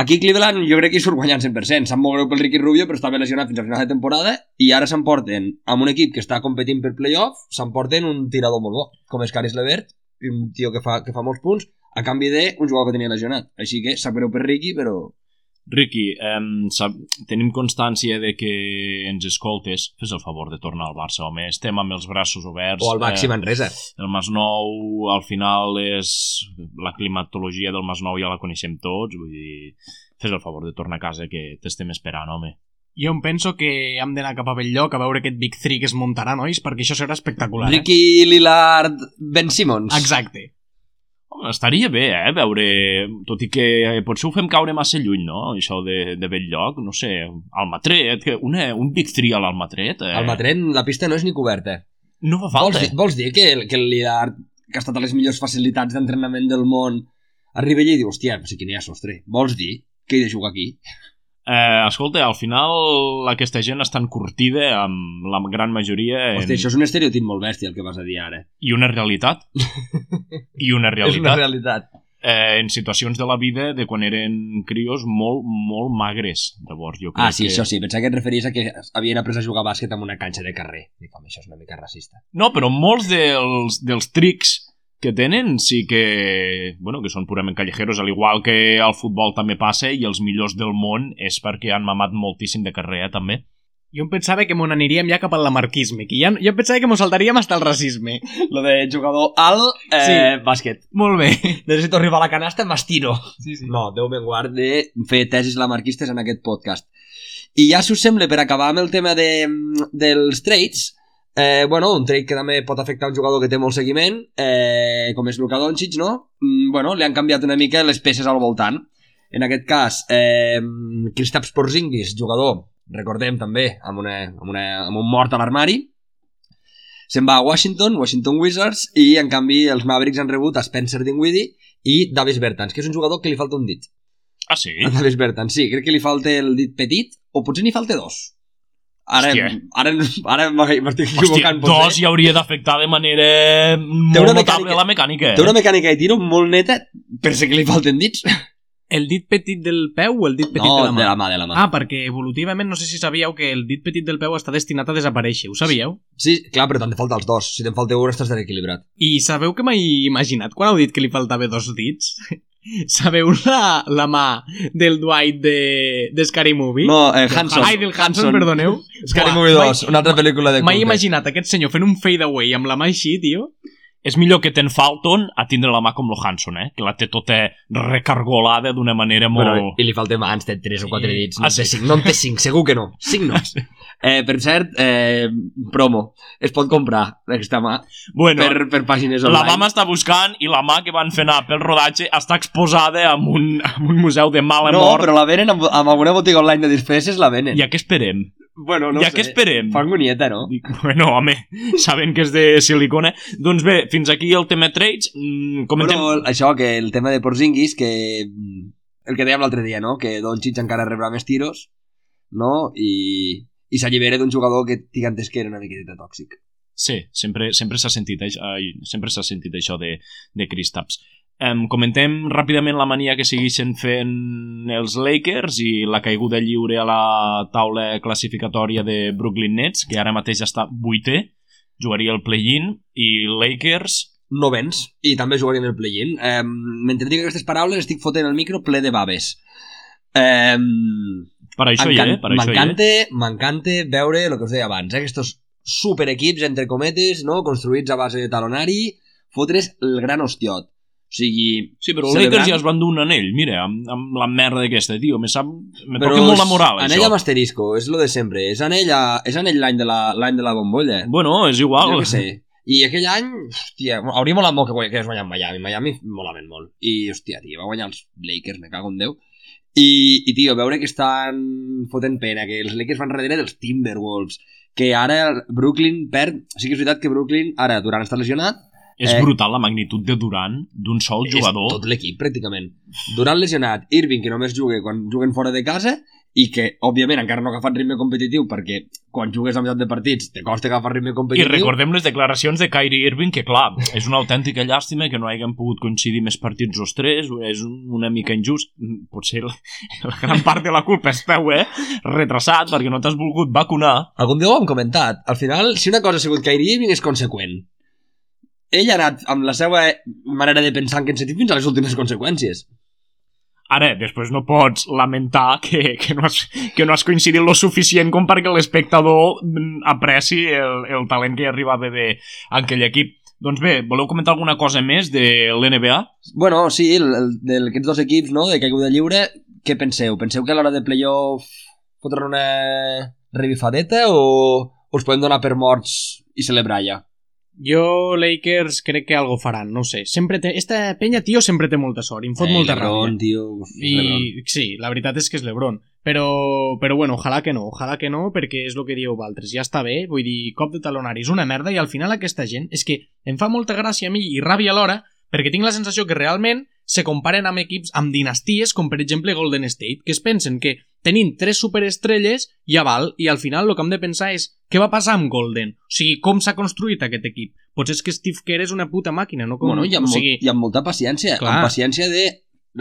Aquí Cleveland jo crec que hi surt guanyant 100%. Sap molt greu pel Ricky Rubio, però estava lesionat fins al final de temporada i ara s'emporten amb un equip que està competint per playoff, s'emporten un tirador molt bo, com és Caris Levert, un tio que fa, que fa molts punts, a canvi d'un jugador que tenia lesionat. Així que sap greu per Ricky, però Ricky, em, sap, tenim constància de que ens escoltes. Fes el favor de tornar al Barça, home. Estem amb els braços oberts. o al Baxi Eh, Manresa. el Masnou, al final, és... La climatologia del Masnou ja la coneixem tots, vull dir... Fes el favor de tornar a casa, que t'estem esperant, home. Jo em penso que hem d'anar cap a Belllloc a veure aquest Big Three que es muntarà, nois, perquè això serà espectacular. Ricky Lillard, Ben Simmons. Eh? Exacte. Home, estaria bé, eh, veure... Tot i que eh, potser ho fem caure massa lluny, no?, això de, de bell lloc, no sé, Almatret, que una, un Big Three a l'Almatret... Eh? Al Matret la pista no és ni coberta. No fa Vols, falta. dir, vols dir que, que el Lillard, que ha estat a les millors facilitats d'entrenament del món, arriba allà i diu, hòstia, si aquí n'hi ha sostre. Vols dir que he de jugar aquí? Eh, escolta, al final aquesta gent està encurtida amb la gran majoria en... Hòstia, això és un estereotip molt bèstia el que vas a dir ara. i una realitat. I una És una realitat. realitat. eh, en situacions de la vida de quan eren crios molt, molt magres. Llavors, jo crec Ah, sí, que... això sí. Pensava que et referies a que havien après a jugar a bàsquet en una canxa de carrer. Dic, home, això és una mica racista. No, però molts dels, dels trics que tenen sí que, bueno, que són purament callejeros, al igual que al futbol també passa i els millors del món és perquè han mamat moltíssim de carrer, eh, també. Jo em pensava que m'on aniríem ja cap al lamarquisme, que ja, jo em pensava que m'ho saltaríem hasta el racisme. Lo de jugador alt, eh, Sí. bàsquet. Molt bé. Necessito arribar a la canasta, m'estiro. Sí, sí. No, Déu me'n guard de fer tesis lamarquistes en aquest podcast. I ja, si us sembla, per acabar amb el tema de, dels trades, eh, bueno, un trade que també pot afectar un jugador que té molt seguiment, eh, com és Luka Doncic, no? Mm, bueno, li han canviat una mica les peces al voltant. En aquest cas, eh, Kristaps Porzingis, jugador, recordem també, amb, una, amb, una, amb un mort a l'armari, se'n va a Washington, Washington Wizards, i en canvi els Mavericks han rebut a Spencer Dinwiddie i Davis Bertans, que és un jugador que li falta un dit. Ah, sí? A Davis Bertans, sí, crec que li falta el dit petit, o potser n'hi falta dos. Ara, Hòstia. ara, ara m'estic Hòstia, equivocant. dos ja hauria d'afectar de manera molt una notable mecànica- la mecànica. Té una mecànica de tiro molt neta, per ser que li falten dits. El dit petit del peu o el dit petit no, de la mà? de la mà, de la mà. Ah, perquè evolutivament no sé si sabíeu que el dit petit del peu està destinat a desaparèixer, ho sabíeu? Sí, clar, però te'n falta els dos. Si te'n falta un, estàs desequilibrat. I sabeu que m'he imaginat quan heu dit que li faltava dos dits? Sabeu la, la mà del Dwight de, de Scary Movie? No, eh, Hanson. Ai, del Hanson, perdoneu. Scary Movie m'he- 2, una altra pel·lícula de M'he imaginat aquest senyor fent un fade away amb la mà així, tio. És millor que ten Falton a tindre la mà com lo Hanson, eh? Que la té tota recargolada d'una manera molt... Però, I li falta mans, té 3 o 4 Sí. dits. No, Ah, té sí? 5, no en té 5, segur que no. 5 no. Eh, per cert, eh, promo. Es pot comprar aquesta mà Bueno, per, per pàgines la online. mà m'està buscant i la mà que van fer anar pel rodatge està exposada en un, en un museu de mala No, mort. però la venen amb, amb alguna botiga online de disfresses, la venen. I a què esperem? Bueno, no I a sé. què esperem? Fa angonieta, no? Dic, bueno, home, saben que és de silicona. Doncs bé, fins aquí el tema trades. Mm, comentem... Però això, que el tema de Porzingis, que mm, el que dèiem l'altre dia, no? Que Doncic encara rebrà més tiros, no? I, i s'allibera d'un jugador que tinc entès que era una miqueta tòxic. Sí, sempre, sempre s'ha sentit, ai, sempre s'ha sentit això de, de Kristaps. Um, comentem ràpidament la mania que segueixen fent els Lakers i la caiguda lliure a la taula classificatòria de Brooklyn Nets, que ara mateix està vuitè, jugaria el play-in, i Lakers... Novens, i també jugarien el play-in. Eh, mentre dic aquestes paraules estic fotent el micro ple de baves. Eh, Per això hi eh? Per això hi M'encanta, m'encanta veure el que us deia abans, eh? aquests superequips, entre cometes, no? construïts a base de talonari, fotre's el gran hostiot. O sigui... Sí, però celebrant- Lakers ja es van dur un anell, mira, amb, amb la merda d'aquesta, tio, me sap... Me Però toca molt la moral, anell això. amb asterisco, és lo de sempre. És anell, a, és anell l'any de, la, l'any de la bombolla. Bueno, és igual. Jo què sé. I aquell any, hòstia, hauria molat molt que, que es guanyat Miami. Miami molaven molt. I, hòstia, tio, va guanyar els Lakers, me cago en Déu. I, i tio, veure que estan fotent pena, que els Lakers van darrere dels Timberwolves, que ara Brooklyn perd... Sí que és veritat que Brooklyn, ara, Durant està lesionat, És Eh, brutal la magnitud de Durant, d'un sol jugador. és tot l'equip, pràcticament. Durant lesionat, Irving, que només juga quan juguen fora de casa, i que, òbviament, encara no ha agafat ritme competitiu perquè quan jugues a meitat de partits te costa agafar ritme I competitiu. recordem les declaracions de Kyrie Irving, que clar, és una autèntica llàstima que no haguem pogut coincidir més partits els tres, és una mica injust, potser la, la gran part de la culpa és teu, eh? Retrasat, perquè no t'has volgut vacunar. Algun dia ho hem comentat. Al final, si una cosa ha sigut Kyrie Irving és conseqüent. Ell ha anat amb la seva manera de pensar en aquest sentit fins a les últimes conseqüències. Ara, després no pots lamentar que, que, no, has, que no has coincidit lo suficient com perquè l'espectador apreci el, el talent que hi arriba a veure en aquell equip. Doncs bé, voleu comentar alguna cosa més de l'NBA? Bueno, sí, d'aquests dos equips, no?, de caiguda lliure, què penseu? Penseu que a l'hora de playoff fotran una revifadeta o us podem donar per morts i celebrar ja? Jo, Lakers, crec que algo faran, no sé. Sempre té... Esta penya, tio, sempre té molta sort, em fot Eh, molta Lebron, ràbia. tio, Lebron. I sí, la veritat és que és l'Ebron. Però, però bueno, ojalà que no, ojalà que no, perquè és el que dieu vosaltres. Ja està bé, vull dir, cop de talonari és una merda i al final aquesta gent és que em fa molta gràcia a mi i ràbia alhora perquè tinc la sensació que realment se comparen amb equips amb dinasties com per exemple Golden State, que es pensen que tenint tres superestrelles ja val i al final el que hem de pensar és què va passar amb Golden? O sigui, com s'ha construït aquest equip? Potser és que Steve Kerr és una puta màquina, no? Com, Bueno, i amb, o sigui, molt, i amb molta paciència, Clar. amb paciència de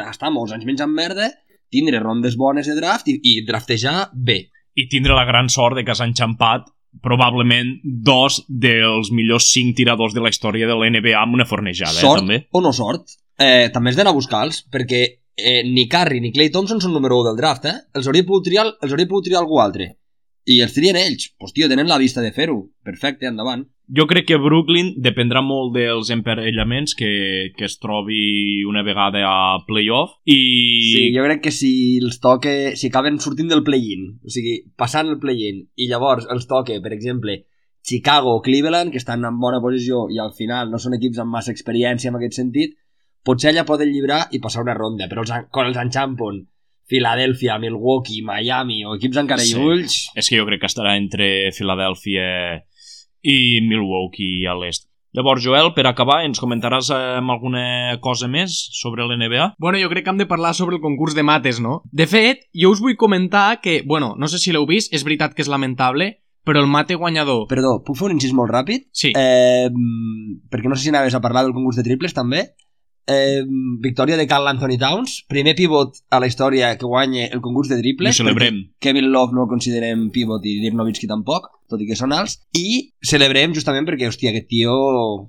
estar molts anys menjant merda, tindre rondes bones de draft i, i draftejar bé. I tindre la gran sort de que s'han enxampat probablement dos dels millors cinc tiradors de la història de l'NBA amb una fornejada, sort eh, també. o no sort, eh, també has d'anar a buscar-los, perquè eh, ni Curry ni Clay Thompson són número 1 del draft, eh? Els hauria pogut triar, els hauria pogut triar algú altre. I els trien ells. Pues, tio, tenen la vista de fer-ho. Perfecte, endavant. Jo crec que Brooklyn dependrà molt dels emparellaments que, que es trobi una vegada a playoff i... Sí, jo crec que si els toque... Si acaben sortint del play-in, o sigui, passant el play-in, i llavors els toque, per exemple, Chicago o Cleveland, que estan en bona posició i al final no són equips amb massa experiència en aquest sentit, potser allà poden llibrar i passar una ronda, però els, quan els enxampon Filadèlfia, Milwaukee, Miami o equips encara Sí. sí. ulls, És que jo crec que estarà entre Filadèlfia i Milwaukee a l'est. Llavors, Joel, per acabar, ens comentaràs eh, amb alguna cosa més sobre l'NBA? Bueno, jo crec que hem de parlar sobre el concurs de mates, no? De fet, jo us vull comentar que, bueno, no sé si l'heu vist, és veritat que és lamentable, però el mate guanyador... Perdó, puc fer un incís molt ràpid? Sí, Eh, mm, perquè no sé si anaves a parlar del concurs de triples també. Eh, victòria de Carl Anthony Towns, primer pivot a la història que guanya el concurs de I triples. ho celebrem. Kevin Love no el considerem pivot i Dirk Nowitzki tampoc, tot i que són alts. I celebrem justament perquè, hòstia, aquest tio,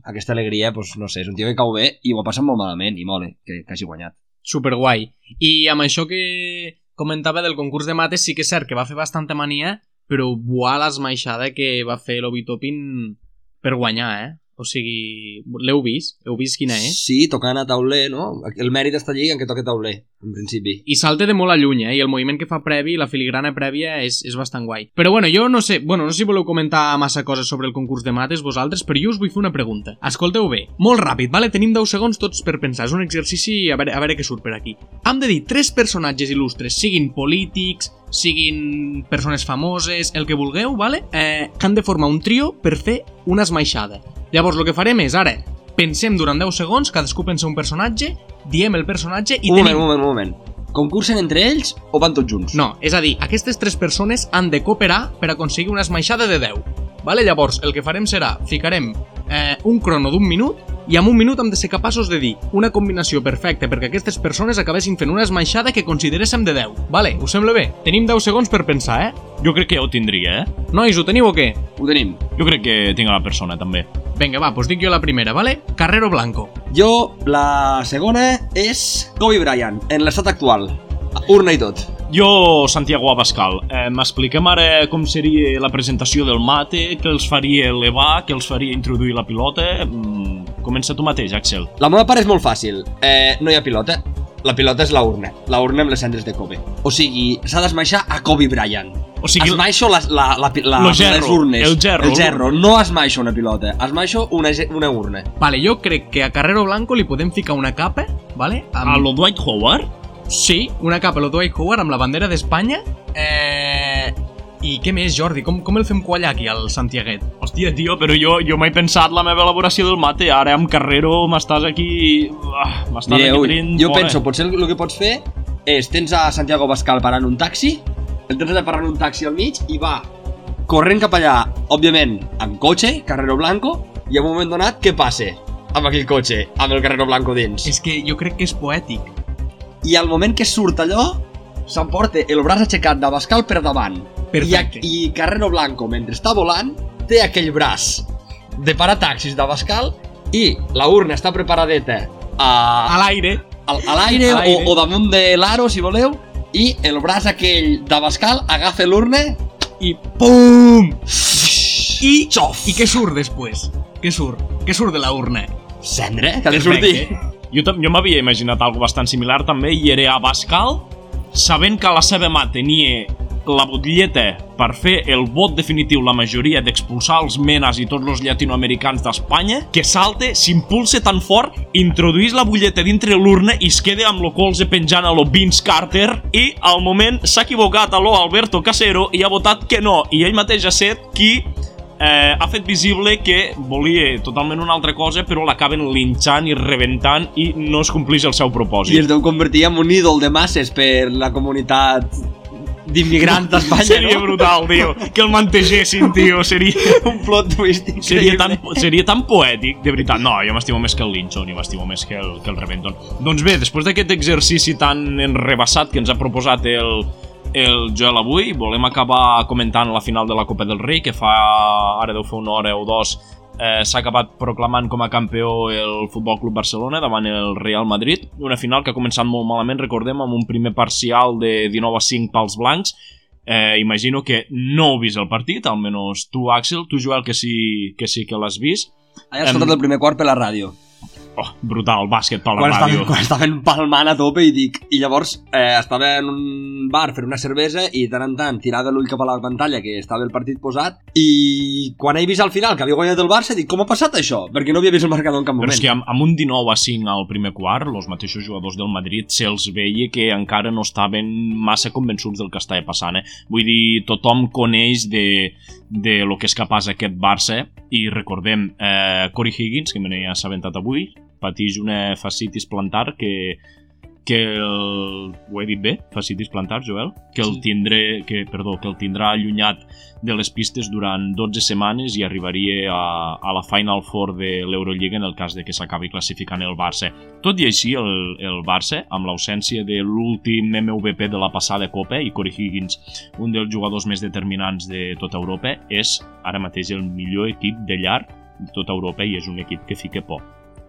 aquesta alegria, pues, no sé, és un tio que cau bé i ho ha passat molt malament, i mole, que, que hagi guanyat. superguai. I amb això que comentava del concurs de mates, sí que és cert que va fer bastanta mania, però buà l'esmaixada que va fer l'Obi Topin per guanyar, eh? O sigui, l'heu vist? Heu vist quina és? Sí, tocant a tauler, no? El mèrit està allí en què toca tauler, en principi. i salta de molt a lluny, eh? I el moviment que fa previ, la filigrana prèvia, és, és bastant guai. Però bueno, jo no sé, bueno, no sé si voleu comentar massa coses sobre el concurs de mates vosaltres, però jo us vull fer una pregunta. Escolteu bé, molt ràpid, vale? Tenim 10 segons tots per pensar, és un exercici a veure, a veure què surt per aquí. Hem de dir tres personatges il·lustres, siguin polítics, siguin persones famoses, el que vulgueu, vale? Eh, que han de formar un trio per fer una esmaixada. Llavors, el que farem és, ara, pensem durant 10 segons, cadascú pensa un personatge, diem el personatge i un tenim... moment, un moment, un moment. Concursen entre ells o van tots junts? No, és a dir, aquestes tres persones han de cooperar per aconseguir una esmaixada de 10. Vale? Llavors, el que farem serà, ficarem eh, un crono d'un minut i en un minut hem de ser capaços de dir una combinació perfecta perquè aquestes persones acabessin fent una esmaixada que consideréssim de 10. Vale? Us sembla bé? Tenim 10 segons per pensar, eh? Jo crec que ja ho tindria, eh? Nois, ho teniu o què? Ho tenim. Jo crec que tinc a la persona, també. Vinga, va, doncs dic jo la primera, vale? Carrero Blanco. Jo, la segona és Kobe Bryant, en l'estat actual. Urna i tot. Jo, Santiago Abascal, eh, m'expliquem ara com seria la presentació del mate, què els faria elevar, què els faria introduir la pilota... Mm, comença tu mateix, Axel. La meva part és molt fàcil. Eh, no hi ha pilota. La pilota és la urna. La urna amb les cendres de Kobe. O sigui, s'ha d'esmaixar a Kobe Bryant. O sigui, esmaixo la, la, la, la, Lo gerro, les urnes. el gerro. El gerro. No esmaixo una pilota. Esmaixo una, una urna. Vale, jo crec que a Carrero Blanco li podem ficar una capa, vale? a lo Dwight Howard? Sí, una capa lo Dwight Howard amb la bandera d'Espanya. Eh... I què més, Jordi? Com, com el fem quallar aquí, al Santiaguet? Hòstia, tio, però jo, jo m'he pensat la meva elaboració del mate, ara amb Carrero m'estàs aquí... Ah, m'estàs aquí tenint jo fora. penso, potser el, el que pots fer és tens a Santiago Bascal parant un taxi el tens allà parant un taxi al mig i va corrent cap allà, òbviament, amb cotxe, Carrero Blanco, i en un moment donat, què passa amb aquell cotxe, amb el Carrero Blanco dins? És que jo crec que és poètic. I al moment que surt allò, s'emporta el braç aixecat d'Abascal per davant. Perfecte. I, I Carrero Blanco, mentre està volant, té aquell braç de parataxis d'Abascal i la urna està preparadeta a, A l'aire. al- a l'aire A o, o damunt de l'aro, si voleu, i el braç aquell d'Abascal agafa l'urna I PUM! I, Xof! I què surt després? Què surt? Què surt de la urna? cendre, que ha de sortir. Jo, jo m'havia imaginat algo bastant similar també i era Abascal sabent que la seva mà tenia la butlleta per fer el vot definitiu la majoria d'expulsar els menes i tots els llatinoamericans d'Espanya, que salte, s'impulsa tan fort, introduís la butlleta dintre l'urna i es queda amb lo colze penjant a lo Vince Carter i al moment s'ha equivocat a lo Alberto Casero i ha votat que no i ell mateix ha set qui eh, ha fet visible que volia totalment una altra cosa però l'acaben linxant i rebentant i no es compleix el seu I propòsit. es deu convertir en un ídol de masses per la comunitat d'immigrants d'Espanya, Seria no? brutal, tio. Que el mantegessin, tio. Seria, un plot twist seria, tan, increïble. seria tan poètic, de veritat. No, jo m'estimo més que el Lincoln i m'estimo més que el, que el Reventon. Doncs bé, després d'aquest exercici tan enrebaçat que ens ha proposat el, el Joel avui, volem acabar comentant la final de la Copa del Rei, que fa, ara deu fer una hora o dos, eh, s'ha acabat proclamant com a campió el Futbol Club Barcelona davant el Real Madrid. Una final que ha començat molt malament, recordem, amb un primer parcial de 19 a 5 pels blancs. Eh, imagino que no heu vist el partit, almenys tu, Axel, tu, Joel, que sí que, sí que l'has vist. He escoltat el primer quart per la ràdio. Oh, brutal, bàsquet per la Quan ràdio. quan estaven palmant a tope i dic... I llavors eh, estava en un bar fent una cervesa i tant en tant tirava l'ull cap a la pantalla que estava el partit posat i quan he vist al final que havia guanyat el Barça dic com ha passat això? Perquè no havia vist el marcador en cap moment. Però és que amb, amb un 19 a 5 al primer quart, els mateixos jugadors del Madrid se'ls veia que encara no estaven massa convençuts del que estava passant. Eh? Vull dir, tothom coneix de, de lo que és capaç aquest Barça. I recordem, eh, Corey Higgins, que me n'he assabentat avui, pateix una fascitis plantar que que el, ho he dit bé, fascitis plantar, Joel, que el Sí. tindré, que, perdó, que el tindrà allunyat de les pistes durant 12 setmanes i arribaria a, a la Final Four de l'Eurolliga en el cas de que s'acabi classificant el Barça. Tot i així, el, el Barça, amb l'ausència de l'últim MVP de la passada Copa i Corey Higgins, un dels jugadors més determinants de tota Europa, és ara mateix el millor equip de llarg de tota Europa i és un equip que fica por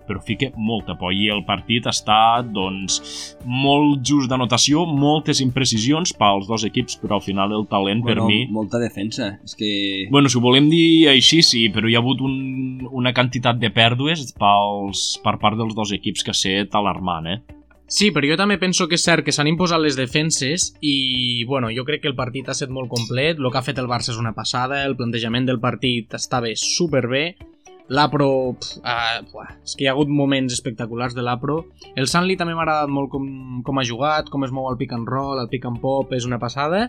però fica molta por i el partit està doncs molt just d'anotació, moltes imprecisions pels dos equips, però al final el talent per bueno, mi Molta defensa. És que... Bueno, si ho volem dir així, sí, però hi ha hagut un, una quantitat de pèrdues pels, per part dels dos equips que ha set alarmant, eh? Sí, però jo també penso que és cert que s'han imposat les defenses i, bueno, jo crec que el partit ha estat molt complet, el que ha fet el Barça és una passada, el plantejament del partit estava superbé, l'Apro, uh, és que hi ha hagut moments espectaculars de l'Apro, el Sanli també m'ha agradat molt com, com ha jugat, com es mou el pick and roll, el pick and pop, és una passada,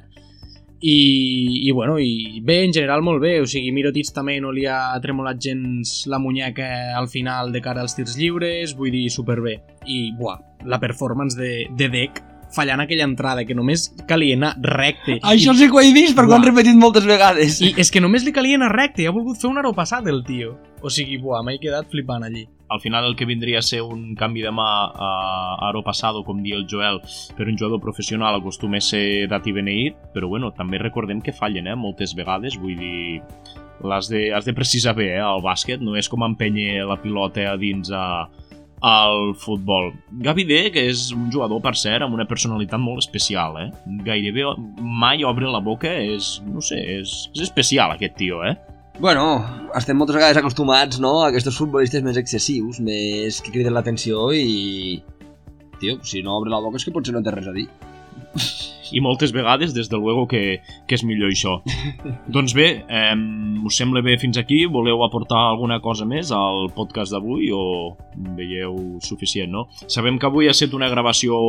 i, i bueno, i bé, en general molt bé, o sigui, Mirotic també no li ha tremolat gens la muñeca al final de cara als tirs lliures, vull dir, superbé. I, buah, la performance de, de Dec fallant aquella entrada que només calia anar recte. Això I, sí que ho he vist, perquè ho han repetit moltes vegades. I és que només li calia anar recte, i ha volgut fer un aro passat el tio. O sigui, buah, m'he quedat flipant allí. Al final el que vindria a ser un canvi de mà a aro passado, com dia el Joel, per un jugador professional acostuma a ser dat i beneït, però bueno, també recordem que fallen, eh, moltes vegades, vull dir, l'has de, has de precisar bé, eh, el bàsquet, no és com empenyer la pilota a dins a, al futbol. Gavi D, que és un jugador, per cert, amb una personalitat molt especial, eh? Gairebé mai obre la boca, és, no sé, és, és especial aquest tio, eh? Bueno, estem moltes vegades acostumats, no?, a aquests futbolistes més excessius, més que criden l'atenció i... Tio, si no obre la boca és que potser no té res a dir. I moltes vegades, des de luego, que, que és millor això. doncs bé, eh, us sembla bé fins aquí? Voleu aportar alguna cosa més al podcast d'avui o veieu suficient, no? Sabem que avui ha estat una gravació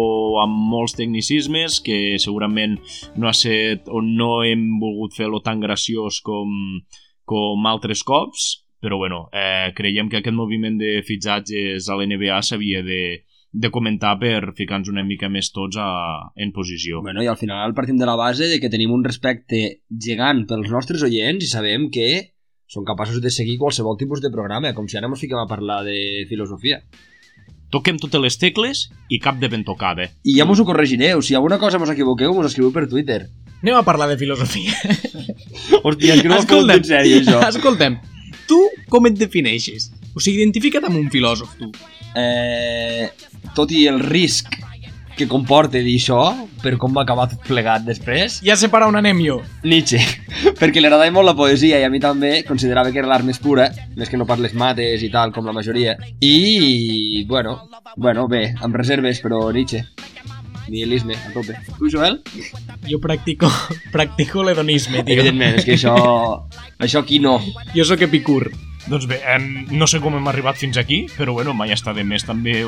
amb molts tecnicismes, que segurament no ha estat o no hem volgut fer-lo tan graciós com, com altres cops, però bueno, eh, creiem que aquest moviment de fitxatges a l'NBA s'havia de, de comentar per ficar-nos una mica més tots a, en posició. Bueno, i al final partim de la base de que tenim un respecte gegant pels nostres oients i sabem que són capaços de seguir qualsevol tipus de programa, com si ara ens fiquem a parlar de filosofia. Toquem totes les tecles i cap de ben tocada. I ja mos ho corregireu, si alguna cosa mos equivoqueu, mos escriviu per Twitter. Anem a parlar de filosofia. Hòstia, és que no ho feu en sèrio, això. escolta'm, tu com et defineixes? O sigui, identifica't amb un filòsof, tu. Eh, tot i el risc que comporta dir això, per com va acabar tot plegat després, Ja sé per on anem jo. Nietzsche, perquè li agradava molt la poesia i a mi també considerava que era l'art més pura, més que no per les mates i tal, com la majoria. I, bueno, bueno, bé, amb reserves, però Nietzsche. Nihilisme, a tope. Tu, Joel? Jo practico, practico l'hedonisme, tio. Evidentment, és que això... Això aquí no. Jo sóc epicur. Doncs bé, em, no sé com hem arribat fins aquí, però bueno, mai està de més també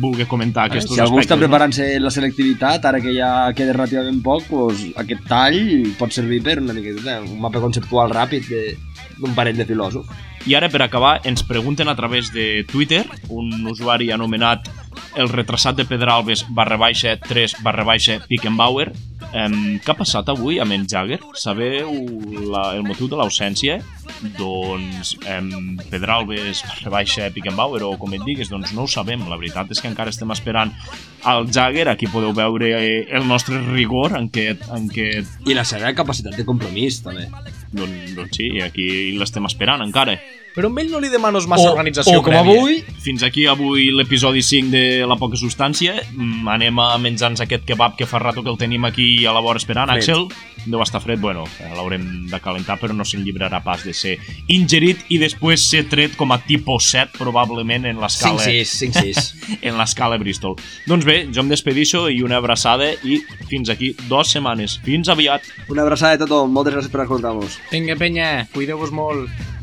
voler comentar aquests si algú està aspectes. no? preparant-se la selectivitat, ara que ja queda relativament poc, doncs aquest tall pot servir per una miqueta, un mapa conceptual ràpid de- d'un parell de filòsofs. I ara, per acabar, ens pregunten a través de Twitter, un usuari anomenat el retrasat de Pedralbes barra baixa 3 barra baixa Pickenbauer. Um, què ha passat avui amb en Jagger? Sabeu la, el motiu de l'ausència? Doncs um, Pedralbes barra baixa Pickenbauer o com et digues, doncs no ho sabem. La veritat és que encara estem esperant al Jagger. Aquí podeu veure eh, el nostre rigor en què, en què I la seva capacitat de compromís, també. doncs, doncs sí, aquí l'estem esperant encara. Però amb ell no li demanes massa organització o com prèvia. avui, Fins aquí avui l'episodi 5 de La Poca Substància. Mm, anem a menjar-nos aquest kebab que fa rato que el tenim aquí a la vora esperant. Fred. Axel, deu estar fred. Bueno, eh, l'haurem de calentar, però no se'n llibrarà pas de ser ingerit i després ser tret com a tipus 7, probablement, en l'escala 5-6, 5-6. en l'escala Bristol. Doncs bé, jo em despedixo i una abraçada i fins aquí dues setmanes. Fins aviat! Una abraçada a tothom, moltes gràcies per escoltar-nos. Vinga, penya, cuideu-vos molt.